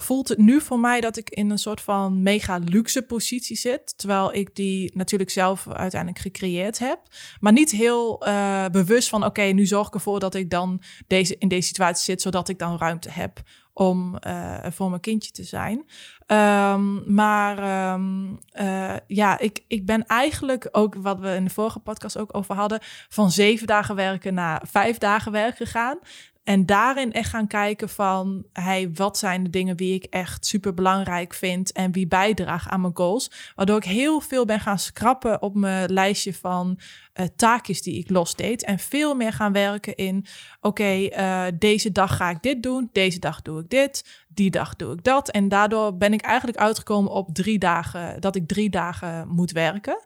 voelt het nu voor mij dat ik in een soort van mega luxe positie zit. Terwijl ik die natuurlijk zelf uiteindelijk gecreëerd heb. Maar niet heel eh, bewust van, oké, nu zorg ik ervoor dat ik dan deze, in deze situatie zit, zodat ik dan ruimte heb om eh, voor mijn kindje te zijn. Ehm, maar ehm, eh, ja, ik, ik ben eigenlijk ook, wat we in de vorige podcast ook over hadden, van zeven dagen werken naar vijf dagen werk gegaan. En daarin echt gaan kijken van, hey, wat zijn de dingen die ik echt super belangrijk vind en wie bijdragen aan mijn goals. Waardoor ik heel veel ben gaan schrappen op mijn lijstje van eh, taakjes die ik losdeed. En veel meer gaan werken in, oké, eh, deze dag ga ik dit doen, deze dag doe ik dit, die dag doe ik dat. En daardoor ben ik eigenlijk uitgekomen op drie dagen, dat ik drie dagen moet werken.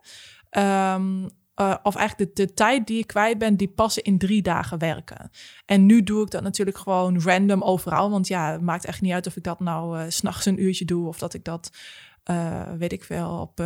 Ehm, eh, of eigenlijk de, tijd die ik kwijt ben, die passen in drie dagen werken. En nu doe ik dat natuurlijk gewoon random overal. Want ja, het maakt echt niet uit of ik dat nou eh, s s'nachts een uurtje doe... of dat ik dat, eh, weet ik veel, op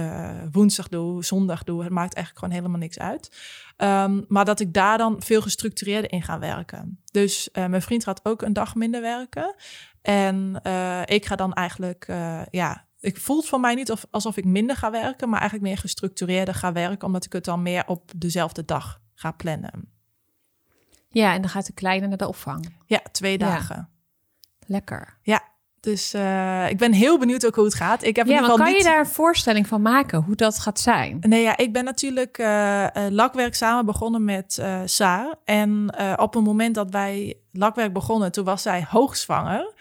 woensdag doe, zondag doe. Het maakt eigenlijk gewoon helemaal niks uit. Ehm, maar dat ik daar dan veel gestructureerder in ga werken. Dus mijn vriend gaat ook een dag minder werken. En ik ga dan eigenlijk, ja, ik voel het voor mij niet of, alsof ik minder ga werken, maar eigenlijk meer gestructureerder ga werken, omdat ik het dan meer op dezelfde dag ga plannen. Ja, en dan gaat de kleine naar de opvang. Ja, twee dagen. Lekker. Dus eh, ik ben heel benieuwd ook hoe het gaat. Ik heb in Ja, ieder maar geval kan niet... je daar een voorstelling van maken hoe dat gaat zijn? Nee, ja, ik ben natuurlijk eh eh, lakwerk samen begonnen met Saar. En op het moment dat wij lakwerk begonnen, toen was zij hoogzwanger.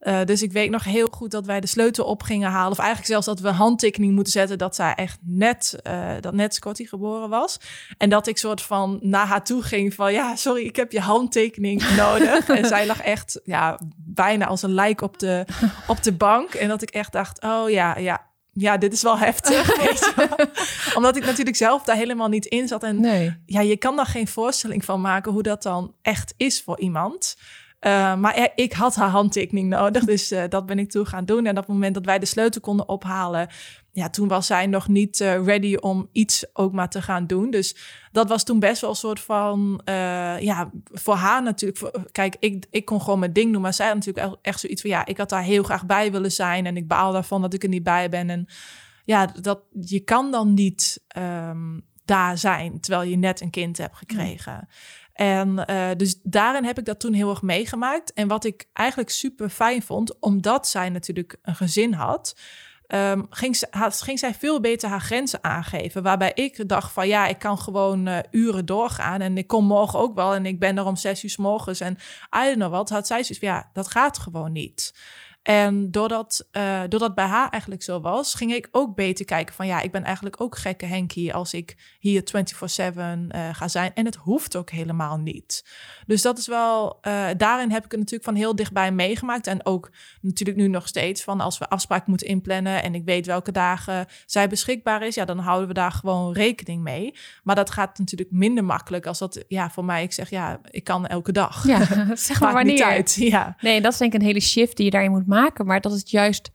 Eh, dus ik weet nog heel goed dat wij de sleutel op gingen halen. Of eigenlijk zelfs dat we handtekening moeten zetten dat zij echt net, eh, dat net Scotty geboren was. En dat ik soort van naar haar toe ging van, ja, sorry, ik heb je handtekening nodig. en zij lag echt, ja, bijna als een lijk op de, op de bank. En dat ik echt dacht, oh ja, ja, ja, dit is wel heftig. Omdat ik natuurlijk zelf daar helemaal niet in zat. En Nee. ja, je kan daar geen voorstelling van maken hoe dat dan echt is voor iemand. Uh, maar ik had haar handtekening nodig, dus uh, dat ben ik toen gaan doen. En op het moment dat wij de sleutel konden ophalen, ja, toen was zij nog niet uh, ready om iets ook maar te gaan doen. Dus dat was toen best wel een soort van, ja, voor haar natuurlijk. Voor, kijk, ik, ik kon gewoon mijn ding doen, maar zij had natuurlijk echt zoiets van, ja, ik had daar heel graag bij willen zijn en ik baal daarvan dat ik er niet bij ben. En ja, dat, je kan dan niet um, daar zijn terwijl je net een kind hebt gekregen. En uh, dus daarin heb ik dat toen heel erg meegemaakt. En wat ik eigenlijk super fijn vond, omdat zij natuurlijk een gezin had, um, ging, ging zij veel beter haar grenzen aangeven. Waarbij ik dacht van ja, ik kan gewoon uh, uren doorgaan en ik kom morgen ook wel en ik ben er om zes uur s morgens en I don't know wat. Had zij zoiets van ja, dat gaat gewoon niet. En doordat, uh, doordat bij haar eigenlijk zo was, ging ik ook beter kijken van ja, ik ben eigenlijk ook gekke Henkie als ik hier 24/7 uh, ga zijn. En het hoeft ook helemaal niet. Dus dat is wel, uh, daarin heb ik het natuurlijk van heel dichtbij meegemaakt. En ook natuurlijk nu nog steeds van als we afspraken moeten inplannen en ik weet welke dagen zij beschikbaar is, ja, dan houden we daar gewoon rekening mee. Maar dat gaat natuurlijk minder makkelijk als dat, ja, voor mij, ik zeg ja, ik kan elke dag. Ja, zeg maar wanneer. Uit, ja. Nee, dat is denk ik een hele shift die je daarin moet maken, maar dat het juist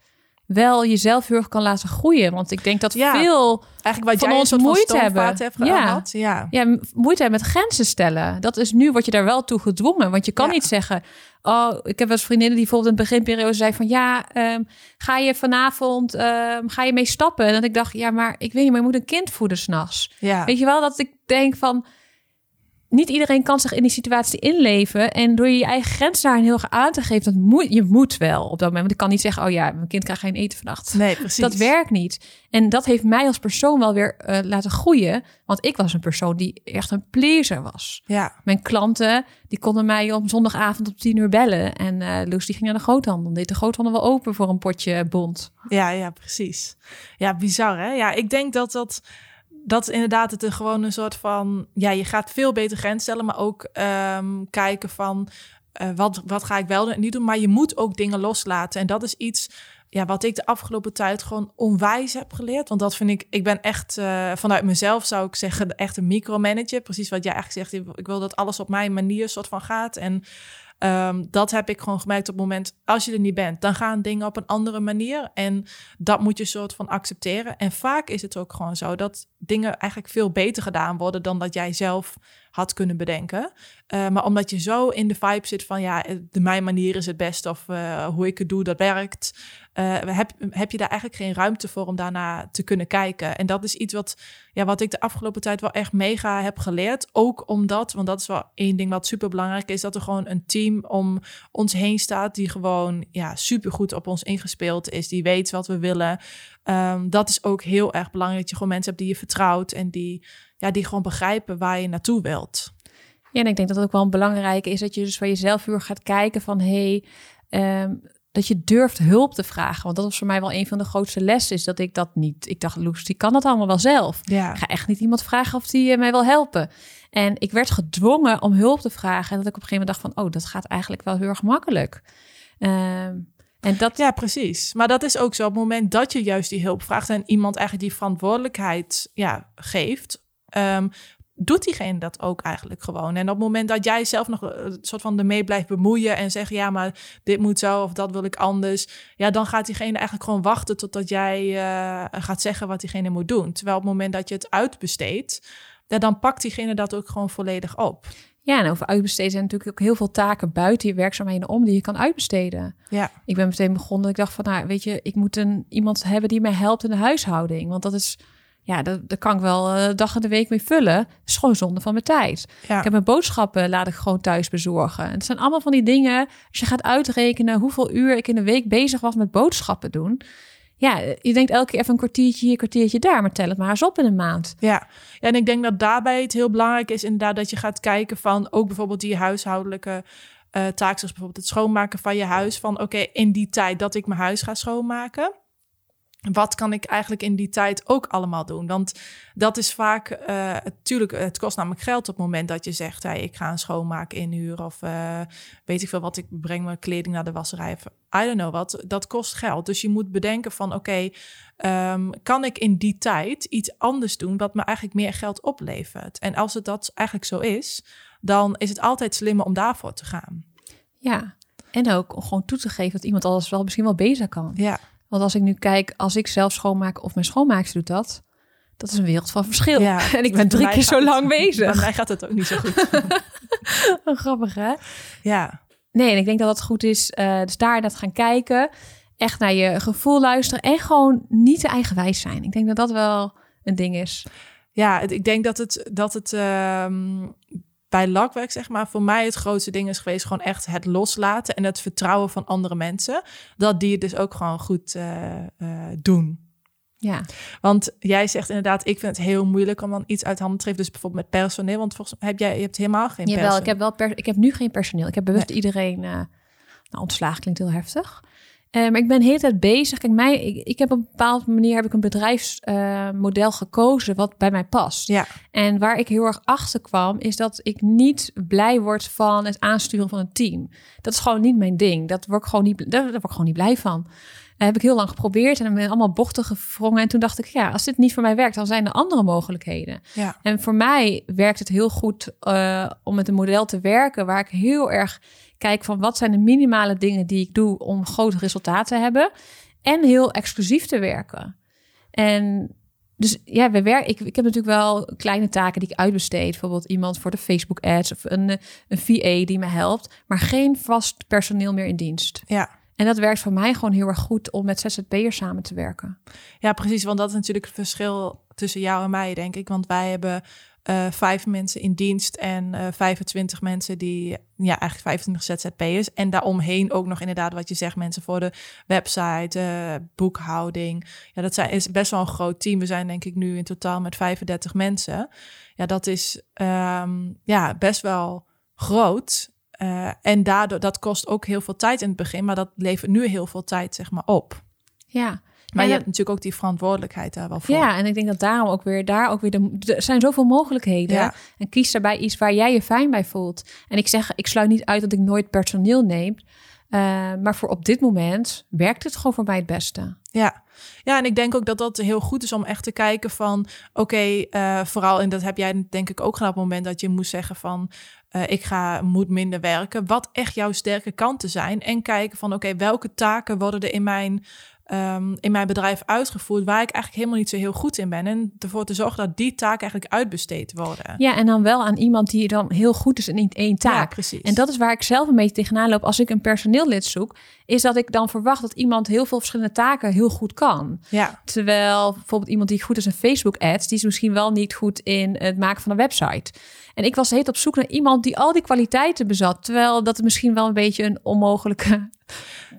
wel jezelf heel erg kan laten groeien. Want ik denk dat ja, veel eigenlijk wat van ons moeite hebben. Ja. ja. ja, moeite hebben met grenzen stellen. Dat is nu wat je daar wel toe gedwongen. Want je kan Ja. niet zeggen... Oh, ik heb wel eens vriendinnen die bijvoorbeeld in de beginperiode zei van... Ja, ehm, ga je vanavond ehm, ga je mee stappen? En dat ik dacht, ja, maar ik weet niet, maar je moet een kind voeden s'nachts. Ja. Weet je wel, dat ik denk van... Niet iedereen kan zich in die situatie inleven. En door je je eigen grens daarin heel erg aan te geven... Dat moet, je moet wel op dat moment. Want ik kan niet zeggen... Oh ja, mijn kind krijgt geen eten vannacht. Nee, precies. Dat werkt niet. En dat heeft mij als persoon wel weer eh, laten groeien. Want ik was een persoon die echt een pleaser was. Ja, Mijn klanten die konden mij om zondagavond op tien uur bellen. En eh Loes die ging naar de groothandel. Dan deed de groothandel wel open voor een potje bond. ja, ja, precies. Ja, bizar hè? Ja, ik denk dat dat... Dat inderdaad het gewoon een soort van... Ja, je gaat veel beter grens stellen, maar ook ehm, kijken van... eh, wat, wat ga ik wel en niet doen? Maar je moet ook dingen loslaten. En dat is iets ja, wat ik de afgelopen tijd gewoon onwijs heb geleerd. Want dat vind ik... Ik ben echt eh, vanuit mezelf zou ik zeggen... echt een micromanager. Precies wat jij eigenlijk zegt. Ik wil dat alles op mijn manier soort van gaat. En Ehm, dat heb ik gewoon gemerkt op het moment, als je er niet bent, dan gaan dingen op een andere manier. En dat moet je soort van accepteren. En vaak is het ook gewoon zo dat dingen eigenlijk veel beter gedaan worden dan dat jij zelf had kunnen bedenken. Uh, maar omdat je zo in de vibe zit van ja, de mijn manier is het best of uh, hoe ik het doe, dat werkt. Uh, heb, heb je daar eigenlijk geen ruimte voor om daarna te kunnen kijken. En dat is iets wat, ja, wat ik de afgelopen tijd wel echt mega heb geleerd. Ook omdat, want dat is wel één ding wat super belangrijk is, dat er gewoon een team om ons heen staat die gewoon ja, super goed op ons ingespeeld is. Die weet wat we willen. Um, dat is ook heel erg belangrijk. Dat je gewoon mensen hebt die je vertrouwt en die, ja, die gewoon begrijpen waar je naartoe wilt. Ja, en ik denk dat het ook wel een belangrijke is dat je dus voor jezelf weer gaat kijken van hé, hey, um, dat je durft hulp te vragen. Want dat was voor mij wel een van de grootste lessen, is dat ik dat niet. Ik dacht, Loes, die kan dat allemaal wel zelf. Ja. Ik ga echt niet iemand vragen of die uh, mij wil helpen. En ik werd gedwongen om hulp te vragen. En dat ik op een gegeven moment dacht van, oh, dat gaat eigenlijk wel heel erg makkelijk. Um, en dat... Ja, precies. Maar dat is ook zo. Op het moment dat je juist die hulp vraagt en iemand eigenlijk die verantwoordelijkheid ja, geeft, um, doet diegene dat ook eigenlijk gewoon. En op het moment dat jij zelf nog een soort van ermee blijft bemoeien en zegt, ja, maar dit moet zo of dat wil ik anders, ja, dan gaat diegene eigenlijk gewoon wachten totdat jij uh, gaat zeggen wat diegene moet doen. Terwijl op het moment dat je het uitbesteedt, ja, dan pakt diegene dat ook gewoon volledig op. Ja, en over uitbesteden zijn natuurlijk ook heel veel taken buiten je werkzaamheden om die je kan uitbesteden. Ja. Ik ben meteen begonnen. Ik dacht van, nou, weet je, ik moet een, iemand hebben die mij helpt in de huishouding. Want dat is, ja, dat, daar kan ik wel uh, dag en de week mee vullen. Dat is gewoon zonde van mijn tijd. Ja. Ik heb mijn boodschappen laat ik gewoon thuis bezorgen. En het zijn allemaal van die dingen. Als je gaat uitrekenen hoeveel uur ik in de week bezig was met boodschappen doen. Ja, je denkt elke keer even een kwartiertje hier, een kwartiertje daar, maar tel het maar eens op in een maand. Ja. ja, en ik denk dat daarbij het heel belangrijk is inderdaad dat je gaat kijken van ook bijvoorbeeld die huishoudelijke uh, taak, zoals bijvoorbeeld het schoonmaken van je huis. Van oké, okay, in die tijd dat ik mijn huis ga schoonmaken, wat kan ik eigenlijk in die tijd ook allemaal doen? Want dat is vaak, uh, natuurlijk, het kost namelijk geld op het moment dat je zegt, hey, ik ga een schoonmaak inhuren of uh, weet ik veel wat, ik breng mijn kleding naar de wasserij. Of, I don't know wat, dat kost geld. Dus je moet bedenken van, oké, okay, um, kan ik in die tijd iets anders doen wat me eigenlijk meer geld oplevert? En als het dat eigenlijk zo is, dan is het altijd slimmer om daarvoor te gaan. Ja, en ook om gewoon toe te geven dat iemand alles wel misschien wel bezig kan. Ja. Want als ik nu kijk, als ik zelf schoonmaak of mijn schoonmaakster doet dat, dat is een wereld van verschil. Ja, en ik ben bij drie keer zo lang Bij bezig. mij gaat het ook niet zo goed. Grappig, hè? ja. Nee, en ik denk dat het goed is. eh dus daar net gaan kijken. Echt naar je gevoel luisteren. En gewoon niet te eigenwijs zijn. Ik denk dat dat wel een ding is. Ja, ik denk dat het, dat het ehm, bij lakwerk, zeg maar, voor mij het grootste ding is geweest gewoon echt het loslaten en het vertrouwen van andere mensen. Dat die het dus ook gewoon goed eh, eh, doen. Ja, Want jij zegt inderdaad, ik vind het heel moeilijk om dan iets uit handen te geven. Dus bijvoorbeeld met personeel, want volgens mij heb jij je hebt helemaal geen Jawel, personeel. ik heb wel per, ik heb nu geen personeel. Ik heb bewust iedereen. eh nou, ontslagen klinkt heel heftig. Eh, maar ik ben de hele tijd bezig. Kijk, mij, ik, ik heb op een bepaalde manier heb ik een bedrijfsmodel gekozen wat bij mij past. Ja, En waar ik heel erg achter kwam, is dat ik niet blij word van het aansturen van een team. Dat is gewoon niet mijn ding. Dat word ik gewoon niet, daar, daar word ik gewoon niet blij van. Dat heb ik heel lang geprobeerd en dan ben allemaal bochten gevrongen. En toen dacht ik, ja, als dit niet voor mij werkt, dan zijn er andere mogelijkheden. ja, En voor mij werkt het heel goed eh, om met een model te werken waar ik heel erg kijk van wat zijn de minimale dingen die ik doe om grote resultaten te hebben. En heel exclusief te werken. En dus ja, we werken. Ik, ik heb natuurlijk wel kleine taken die ik uitbesteed. Bijvoorbeeld iemand voor de Facebook ads of een, een VA die me helpt. Maar geen vast personeel meer in dienst. ja. En dat werkt voor mij gewoon heel erg goed om met ZZP'ers samen te werken. Ja, precies. Want dat is natuurlijk het verschil tussen jou en mij, denk ik. Want wij hebben eh, vijf mensen in dienst en eh 25 mensen die, ja, eigenlijk 25 ZZP'ers. En daaromheen ook nog inderdaad wat je zegt, mensen voor de website, eh, boekhouding. Ja, dat zijn, is best wel een groot team. We zijn denk ik nu in totaal met 35 mensen. Ja, dat is ehm, ja, best wel groot. En daardoor, dat kost ook heel veel tijd in het begin, maar dat levert nu heel veel tijd, zeg maar, op. Ja. Maar je hebt natuurlijk ook die verantwoordelijkheid daar wel voor. Ja, en ik denk dat daarom ook weer daar ook weer de, er zijn zoveel mogelijkheden. Ja. En kies daarbij iets waar jij je fijn bij voelt. En ik zeg, ik sluit niet uit dat ik nooit personeel neem. Eh, maar voor op dit moment werkt het gewoon voor mij het beste. Ja. ja, en ik denk ook dat dat heel goed is om echt te kijken van... oké, eh, vooral, en dat heb jij denk ik ook gedaan op het moment dat je moest zeggen van... eh, ik ga, moet minder werken. Wat echt jouw sterke kanten zijn. En kijken van, oké, welke taken worden er in mijn, ehm, in mijn bedrijf uitgevoerd... waar ik eigenlijk helemaal niet zo heel goed in ben. En ervoor te zorgen dat die taken eigenlijk uitbesteed worden. Ja, en dan wel aan iemand die dan heel goed is in één taak. Ja, precies. En dat is waar ik zelf een beetje tegenaan loop als ik een personeellid zoek. Is dat ik dan verwacht dat iemand heel veel verschillende taken heel goed kan. Ja, Terwijl bijvoorbeeld iemand die goed is in Facebook ads, die is misschien wel niet goed in het maken van een website. En ik was heet op zoek naar iemand die al die kwaliteiten bezat. Terwijl dat misschien wel een beetje een onmogelijke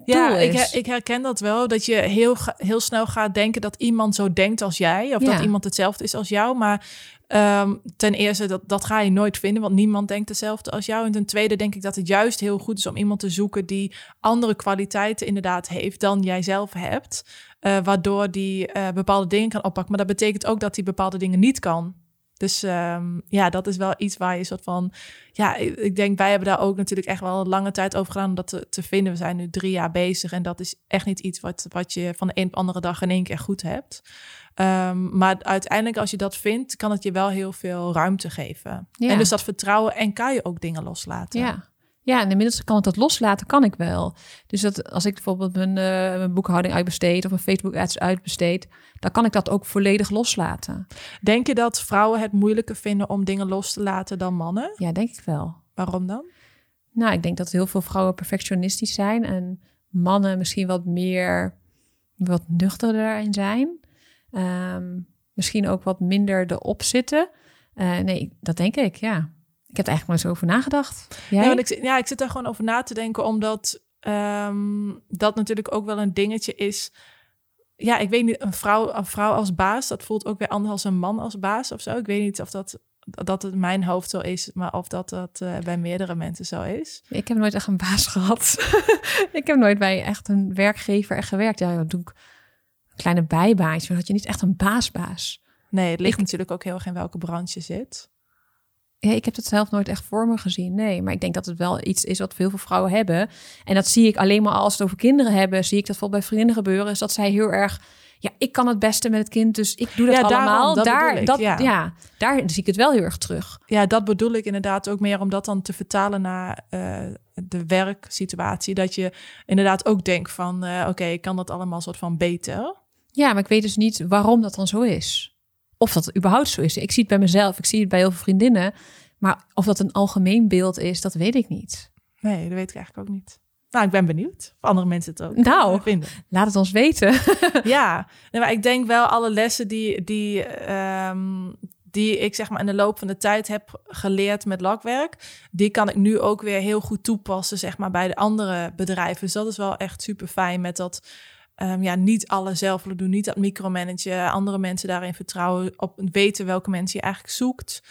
Ja, ik, ik herken dat wel. Dat je heel, heel snel gaat denken dat iemand zo denkt als jij. Of Ja. dat iemand hetzelfde is als jou. Maar ehm, ten eerste, dat, dat ga je nooit vinden. Want niemand denkt hetzelfde als jou. En ten tweede denk ik dat het juist heel goed is om iemand te zoeken... die andere kwaliteiten inderdaad heeft dan jij zelf hebt. Eh, waardoor die eh, bepaalde dingen kan oppakken. Maar dat betekent ook dat hij bepaalde dingen niet kan. Dus ehm, ja, dat is wel iets waar je soort van... Ja, ik denk, wij hebben daar ook natuurlijk echt wel een lange tijd over gedaan om dat te, te vinden. We zijn nu drie jaar bezig en dat is echt niet iets wat, wat je van de een op de andere dag in één keer goed hebt. Ehm, maar uiteindelijk, als je dat vindt, kan het je wel heel veel ruimte geven. Ja. En dus dat vertrouwen en kan je ook dingen loslaten. Ja. Ja, en inmiddels kan ik dat loslaten, kan ik wel. Dus dat als ik bijvoorbeeld mijn, eh, mijn boekhouding uitbesteed of mijn Facebook ads uitbesteed, dan kan ik dat ook volledig loslaten. Denk je dat vrouwen het moeilijker vinden om dingen los te laten dan mannen? Ja, denk ik wel. Waarom dan? Nou, ik denk dat heel veel vrouwen perfectionistisch zijn en mannen misschien wat meer, wat nuchterder daarin zijn. Ehm, misschien ook wat minder erop zitten. Eh, nee, dat denk ik, ja. Ik heb er eigenlijk nooit zo over nagedacht. Jij? Ja, want ik, zit- ja, ik zit daar gewoon over na te denken, omdat ehm, dat natuurlijk ook wel een dingetje is. Ja, ik weet niet, een vrouw, een vrouw als baas, dat voelt ook weer anders als een man als baas of zo. Ik weet niet of dat, dat het mijn hoofd zo is, maar of dat dat eh, bij meerdere mensen zo is. Ik heb nooit echt een baas gehad. ik heb nooit bij echt een werkgever echt gewerkt. Ja, dat doe ik een kleine bijbaantje. Maar had je niet echt een baasbaas. Nee, het ligt Ik- natuurlijk ook heel erg in welke branche je zit. Ja, ik heb het zelf nooit echt voor me gezien. Nee, maar ik denk dat het wel iets is wat veel vrouwen hebben. En dat zie ik alleen maar als het over kinderen hebben. Zie ik dat bijvoorbeeld bij vriendinnen gebeuren. Is dat zij heel erg ja, ik kan het beste met het kind, dus ik doe dat Ja, daarom, allemaal. dat daar, ik, dat, ja. ja. daar zie ik het wel heel erg terug. Ja, dat bedoel ik inderdaad ook meer om dat dan te vertalen naar eh, de werksituatie. Dat je inderdaad ook denkt van, eh, oké, ik kan dat allemaal soort van beter. Ja, maar ik weet dus niet waarom dat dan zo is. Of dat überhaupt zo is. Ik zie het bij mezelf, ik zie het bij heel veel vriendinnen. Maar of dat een algemeen beeld is, dat weet ik niet. Nee, dat weet ik eigenlijk ook niet. Nou, ik ben benieuwd of andere mensen het ook Nou. eh, vinden. Laat het ons weten. ja, nee, maar ik denk wel alle lessen die, die, ehm, die ik zeg maar in de loop van de tijd heb geleerd met lakwerk, die kan ik nu ook weer heel goed toepassen zeg maar bij de andere bedrijven. Dus dat is wel echt super fijn met dat ehm, ja, niet alles zelf willen doen, niet dat micromanagen, andere mensen daarin vertrouwen, op weten welke mensen je eigenlijk zoekt.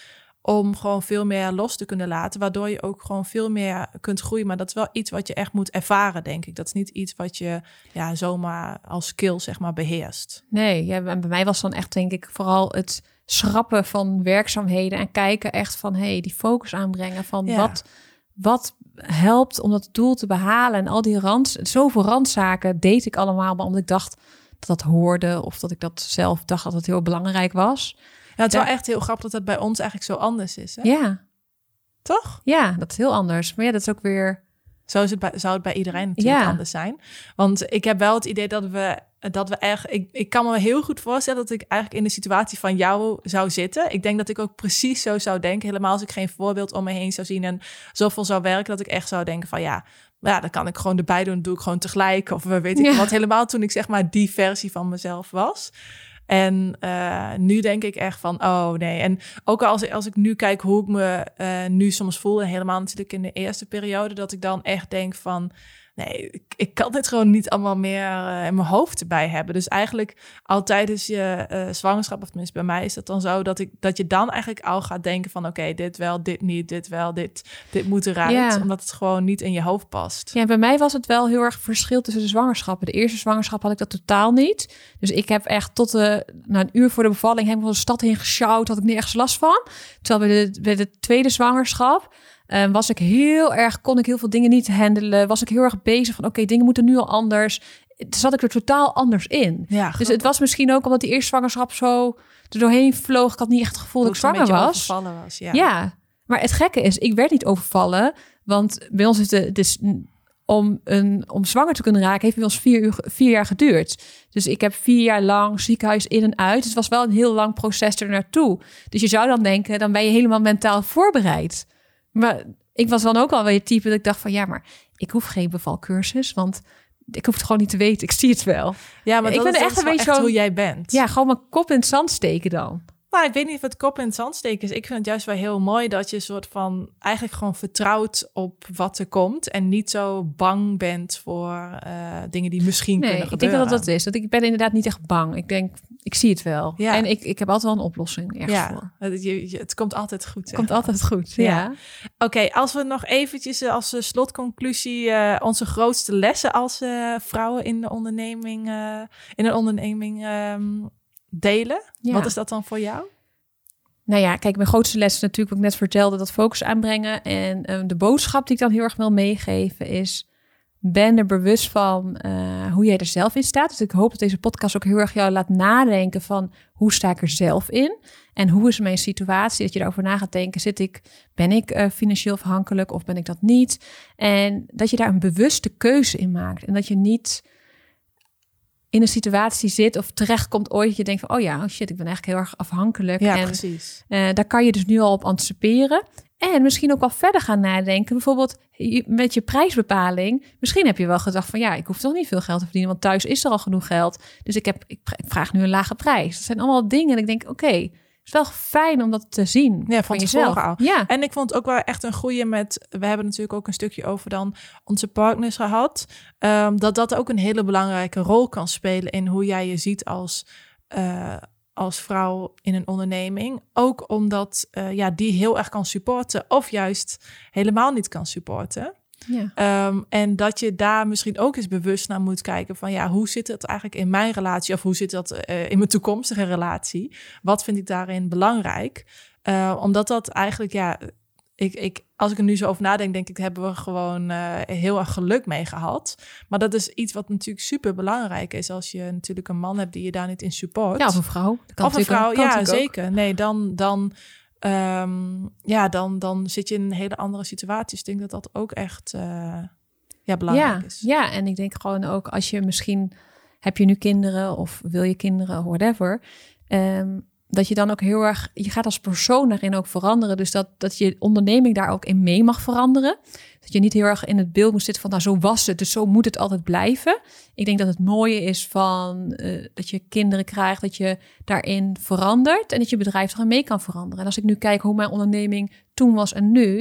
Om gewoon veel meer los te kunnen laten, waardoor je ook gewoon veel meer kunt groeien. Maar dat is wel iets wat je echt moet ervaren, denk ik. Dat is niet iets wat je ja, zomaar als skill, zeg maar, beheerst. Nee, ja, en bij mij was dan echt denk ik vooral het schrappen van werkzaamheden en kijken echt van hey, die focus aanbrengen van Ja. wat, wat helpt om dat doel te behalen en al die rand, zoveel randzaken deed ik allemaal, maar omdat ik dacht dat dat hoorde of dat ik dat zelf dacht dat het heel belangrijk was. Ja, het is Ja. wel echt heel grappig dat dat bij ons eigenlijk zo anders is. Hè? Ja, Toch? ja, dat is heel anders. Maar ja, dat is ook weer Zo is het bij, zou het bij iedereen natuurlijk Ja. anders zijn. Want ik heb wel het idee dat we, dat we echt... Ik, ik kan me heel goed voorstellen dat ik eigenlijk in de situatie van jou zou zitten. Ik denk dat ik ook precies zo zou denken. Helemaal als ik geen voorbeeld om me heen zou zien en zoveel zou werken... dat ik echt zou denken van ja... Ja, dan kan ik gewoon erbij doen, doe ik gewoon tegelijk. Of we weet ik Ja. wat. Helemaal toen ik zeg maar die versie van mezelf was. En eh, nu denk ik echt van, oh nee. En ook als, als ik nu kijk hoe ik me eh, nu soms voel, en helemaal natuurlijk in de eerste periode, dat ik dan echt denk van, nee, ik, ik kan dit gewoon niet allemaal meer eh, in mijn hoofd erbij hebben. Dus eigenlijk altijd is je eh, zwangerschap, of tenminste bij mij is dat dan zo, dat, ik, dat je dan eigenlijk al gaat denken van, oké, dit wel, dit niet, dit wel, dit, dit moet eruit. Ja. Omdat het gewoon niet in je hoofd past. Ja, bij mij was het wel heel erg verschil tussen de zwangerschappen. De eerste zwangerschap had ik dat totaal niet. Dus ik heb echt tot de, na een uur voor de bevalling helemaal de stad heen gesjouwd. Had ik nergens last van. Terwijl bij de, bij de tweede zwangerschap eh, was ik heel erg, kon ik heel veel dingen niet handelen. Was ik heel erg bezig van, oké, dingen moeten nu al anders. Zat ik er totaal anders in. Ja, Dus het was misschien ook omdat die eerste zwangerschap zo er doorheen vloog. Ik had niet echt het gevoel dat ik zwanger was. was. Ja. Ja. maar het gekke is, ik werd niet overvallen. Want bij ons is de, dus om, een, om zwanger te kunnen raken, heeft bij ons vier, uur, vier jaar geduurd. Dus ik heb vier jaar lang ziekenhuis in en uit. Dus het was wel een heel lang proces er naartoe. Dus je zou dan denken, dan ben je helemaal mentaal voorbereid. Maar ik was dan ook al wel je type dat ik dacht van, ja, maar ik hoef geen bevalcursus, want ik hoef het gewoon niet te weten. Ik zie het wel. Ja, maar Ik dat ben is echt een beetje echt hoe jij bent. Ja, gewoon mijn kop in het zand steken dan. Nou, ik weet niet of het kop in het zand steken is. Ik vind het juist wel heel mooi dat je soort van eigenlijk gewoon vertrouwt op wat er komt. En niet zo bang bent voor eh, dingen die misschien Nee, kunnen ik denk gebeuren. dat dat is. Dat ik ben inderdaad niet echt bang. Ik denk, ik zie het wel. Ja. En ik, ik heb altijd wel een oplossing ergens Ja, voor. het, je, je- het komt altijd goed. Het komt altijd goed. Ja. Ja. Oké, als we nog eventjes eh, als eh, slotconclusie eh, onze grootste lessen als vrouwen in de onderneming, in een onderneming ehm, delen. Ja. Wat is dat dan voor jou? Nou ja, kijk, mijn grootste les is natuurlijk wat ik net vertelde, dat focus aanbrengen. En eh, de boodschap die ik dan heel erg wil meegeven is, ben er bewust van eh, hoe jij er zelf in staat. Dus ik hoop dat deze podcast ook heel erg jou laat nadenken van hoe sta ik er zelf in? En hoe is mijn situatie? Dat je daarover na gaat denken, zit ik, ben ik eh, financieel afhankelijk of ben ik dat niet? En dat je daar een bewuste keuze in maakt. En dat je niet in een situatie zit of terechtkomt ooit dat je denkt van, oh ja, oh shit, ik ben eigenlijk heel erg afhankelijk. Ja, en precies. eh, daar kan je dus nu al op anticiperen. En misschien ook wel verder gaan nadenken. Bijvoorbeeld met je prijsbepaling. Misschien heb je wel gedacht van ja, ik hoef toch niet veel geld te verdienen. Want thuis is er al genoeg geld. Dus ik, heb, ik vraag nu een lage prijs. Dat zijn allemaal dingen. En ik denk oké, is wel fijn om dat te zien Ja, van van jezelf. al. Ja, En ik vond het ook wel echt een goede met. We hebben natuurlijk ook een stukje over dan onze partners gehad. ehm, dat dat ook een hele belangrijke rol kan spelen in hoe jij je ziet als, eh, als vrouw in een onderneming. Ook omdat eh, ja, die heel erg kan supporten, of juist helemaal niet kan supporten. Ja. Ehm, en dat je daar misschien ook eens bewust naar moet kijken van ja, hoe zit het eigenlijk in mijn relatie of hoe zit dat eh, in mijn toekomstige relatie? Wat vind ik daarin belangrijk? Eh, omdat dat eigenlijk ja, ik, ik, als ik er nu zo over nadenk, denk ik, hebben we gewoon uh, heel erg geluk mee gehad. Maar dat is iets wat natuurlijk super belangrijk is. Als je natuurlijk een man hebt die je daar niet in support. Ja, of een vrouw. of een vrouw, ja, zeker. Nee, dan, dan, um, ja, dan, dan zit je in een hele andere situatie. Dus ik denk dat dat ook echt uh, ja, belangrijk ja, is. Ja, en ik denk gewoon ook als je misschien heb je nu kinderen of wil je kinderen, whatever. Um, dat je dan ook heel erg, je gaat als persoon daarin ook veranderen. Dus dat, dat je onderneming daar ook in mee mag veranderen. Dat je niet heel erg in het beeld moet zitten van, nou zo was het, dus zo moet het altijd blijven. Ik denk dat het mooie is van uh, dat je kinderen krijgt, dat je daarin verandert en dat je bedrijf erin mee kan veranderen. En als ik nu kijk hoe mijn onderneming toen was en nu,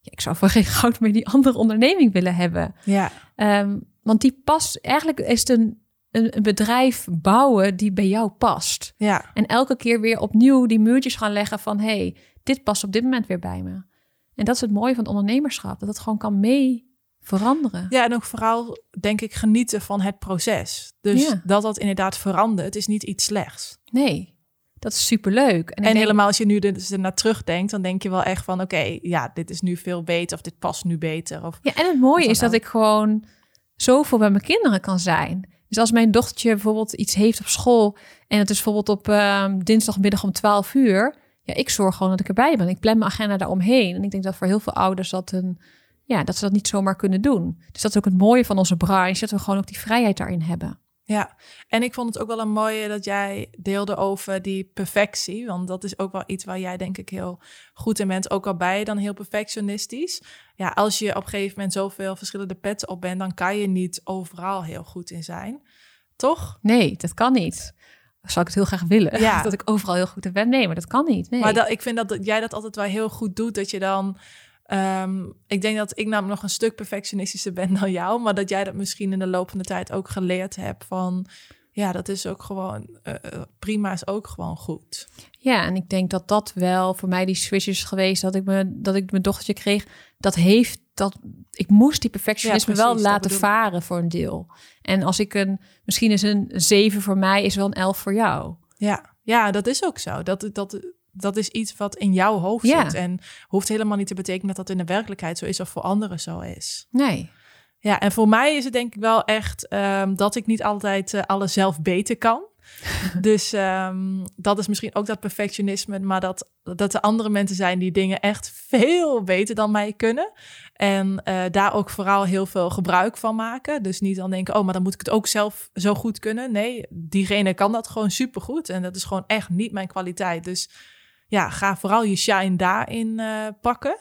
ja, ik zou voor geen goud meer die andere onderneming willen hebben. Ja. Um, want die past, eigenlijk is het een een, bedrijf bouwen die bij jou past. Ja. En elke keer weer opnieuw die muurtjes gaan leggen van... hey, dit past op dit moment weer bij me. En dat is het mooie van het ondernemerschap. Dat het gewoon kan mee veranderen. Ja, en ook vooral, denk ik, genieten van het proces. Dus dat dat inderdaad verandert, is niet iets slechts. Nee, dat is superleuk. En, en helemaal als je nu dus er naar terugdenkt, dan denk je wel echt van... oké, ja, dit is nu veel beter of dit past nu beter. Of ja, en het mooie is dat ik gewoon zoveel bij mijn kinderen kan zijn. Dus als mijn dochtertje bijvoorbeeld iets heeft op school en het is bijvoorbeeld op uh, dinsdagmiddag om 12 uur, ja, ik zorg gewoon dat ik erbij ben. Ik plan mijn agenda daaromheen. En ik denk dat voor heel veel ouders dat een, ja, dat ze dat niet zomaar kunnen doen. Dus dat is ook het mooie van onze branche, dat we gewoon ook die vrijheid daarin hebben. Ja, en ik vond het ook wel een mooie dat jij deelde over die perfectie. Want dat is ook wel iets waar jij denk ik heel goed in bent. Ook al bij je dan heel perfectionistisch. Ja, als je op een gegeven moment zoveel verschillende pets op bent, dan kan je niet overal heel goed in zijn. Toch? Nee, dat kan niet. Zou ik het heel graag willen. Ja. Dat ik overal heel goed in ben. Nee, maar dat kan niet. Nee. Maar dat, ik vind dat jij dat altijd wel heel goed doet. Dat je dan Um, ik denk dat ik namelijk nog een stuk perfectionistischer ben dan jou, maar dat jij dat misschien in de loop van de tijd ook geleerd hebt van, ja, dat is ook gewoon uh, prima, is ook gewoon goed. Ja, en ik denk dat dat wel voor mij die switch is geweest dat ik me dat ik mijn dochtertje kreeg, dat heeft dat ik moest die perfectionisme wel laten varen voor een deel. En als ik een misschien is een zeven voor mij is wel een elf voor jou. Ja, ja, dat is ook zo. Dat dat dat is iets wat in jouw hoofd zit. En hoeft helemaal niet te betekenen dat dat in de werkelijkheid zo is of voor anderen zo is. Nee. Ja, en voor mij is het denk ik wel echt um, dat ik niet altijd uh, alles zelf beter kan. dus um, dat is misschien ook dat perfectionisme, maar dat, dat er andere mensen zijn die dingen echt veel beter dan mij kunnen. En uh, daar ook vooral heel veel gebruik van maken. Dus niet dan denken, oh, maar dan moet ik het ook zelf zo goed kunnen. Nee, diegene kan dat gewoon supergoed. En dat is gewoon echt niet mijn kwaliteit. Dus ja, ga vooral je shine daarin uh, pakken.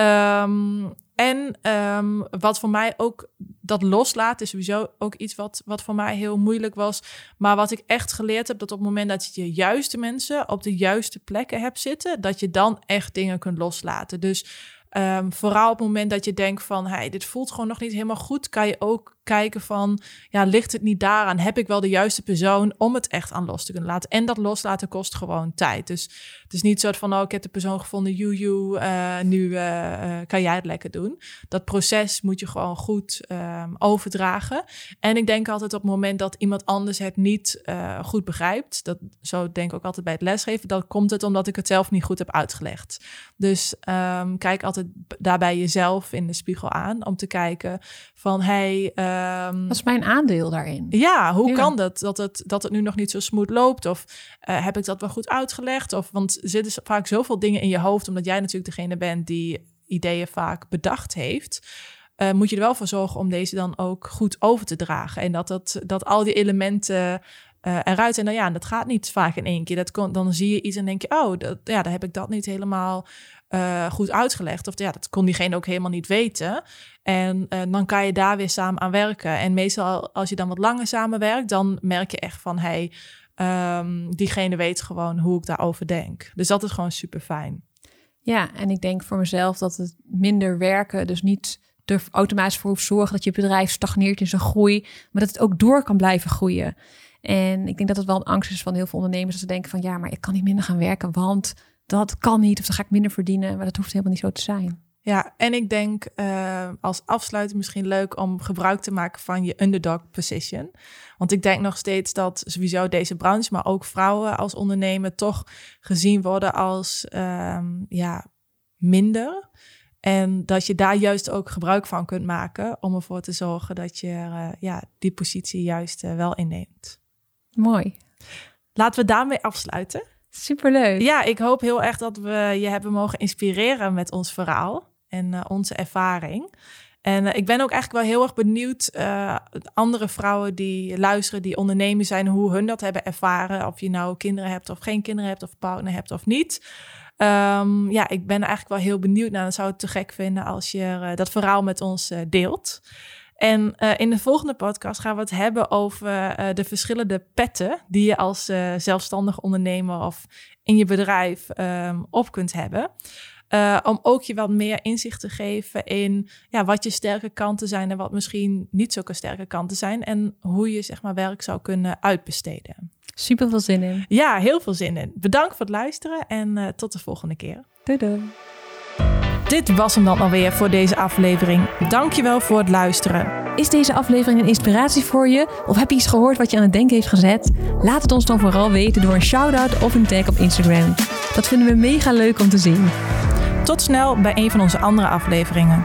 Um, en um, wat voor mij ook dat loslaten is sowieso ook iets wat, wat voor mij heel moeilijk was. Maar wat ik echt geleerd heb, dat op het moment dat je de juiste mensen op de juiste plekken hebt zitten, dat je dan echt dingen kunt loslaten. Dus um, vooral op het moment dat je denkt van, hey, dit voelt gewoon nog niet helemaal goed, kan je ook kijken van, ja, ligt het niet daaraan? Heb ik wel de juiste persoon om het echt aan los te kunnen laten? En dat loslaten kost gewoon tijd. Dus het is niet zo van, oh, ik heb de persoon gevonden, you, uh, nu uh, kan jij het lekker doen. Dat proces moet je gewoon goed um, overdragen. En ik denk altijd op het moment dat iemand anders het niet goed begrijpt, dat zo denk ik ook altijd bij het lesgeven, dan komt het omdat ik het zelf niet goed heb uitgelegd. Dus um, kijk altijd daarbij jezelf in de spiegel aan om te kijken van, hey, Um, Wat is mijn aandeel daarin? Ja, hoe kan dat? Dat het, dat het nu nog niet zo smooth loopt? Of uh, heb ik dat wel goed uitgelegd? Of, want er zitten vaak zoveel dingen in je hoofd, omdat jij natuurlijk degene bent die ideeën vaak bedacht heeft. Uh, moet je er wel voor zorgen om deze dan ook goed over te dragen. En dat, dat, dat al die elementen uh, eruit zijn. Nou ja, dat gaat niet vaak in één keer. Dat kon, dan zie je iets en denk je, oh, dat, ja, daar heb ik dat niet helemaal uh, goed uitgelegd. Of ja, dat kon diegene ook helemaal niet weten. En uh, dan kan je daar weer samen aan werken. En meestal als je dan wat langer samenwerkt, dan merk je echt van hey, um, diegene weet gewoon hoe ik daarover denk. Dus dat is gewoon super fijn. Ja, en ik denk voor mezelf dat het minder werken, dus niet er automatisch voor hoeft zorgen dat je bedrijf stagneert in zijn groei, maar dat het ook door kan blijven groeien. En ik denk dat het wel een angst is van heel veel ondernemers dat ze denken van ja, maar ik kan niet minder gaan werken, want dat kan niet of dan ga ik minder verdienen. Maar dat hoeft helemaal niet zo te zijn. Ja, en ik denk uh, als afsluiting misschien leuk om gebruik te maken van je underdog position. Want ik denk nog steeds dat sowieso deze branche, maar ook vrouwen als ondernemer toch gezien worden als um, ja, minder. En dat je daar juist ook gebruik van kunt maken om ervoor te zorgen dat je uh, ja, die positie juist uh, wel inneemt. Mooi. Laten we daarmee afsluiten. Superleuk. Ja, ik hoop heel erg dat we je hebben mogen inspireren met ons verhaal en uh, onze ervaring. En ik ben ook eigenlijk wel heel erg benieuwd, andere vrouwen die luisteren, die ondernemer zijn, hoe hun dat hebben ervaren. Of je nou kinderen hebt of geen kinderen hebt, of partner hebt of niet. Um, ja, ik ben eigenlijk wel heel benieuwd naar. Dan zou het te gek vinden als je uh, dat verhaal met ons uh, deelt. En uh, in de volgende podcast gaan we het hebben over de verschillende petten die je als zelfstandig ondernemer of in je bedrijf um, op kunt hebben. om ook je wat meer inzicht te geven in ja, wat je sterke kanten zijn en wat misschien niet zulke sterke kanten zijn. En hoe je zeg maar werk zou kunnen uitbesteden. Super veel zin in. Ja, heel veel zin in. Bedankt voor het luisteren en uh, tot de volgende keer. Doei doei. Dit was hem dan alweer voor deze aflevering. Dankjewel voor het luisteren. Is deze aflevering een inspiratie voor je? Of heb je iets gehoord wat je aan het denken heeft gezet? Laat het ons dan vooral weten door een shout-out of een tag op Instagram. Dat vinden we mega leuk om te zien. Tot snel bij een van onze andere afleveringen.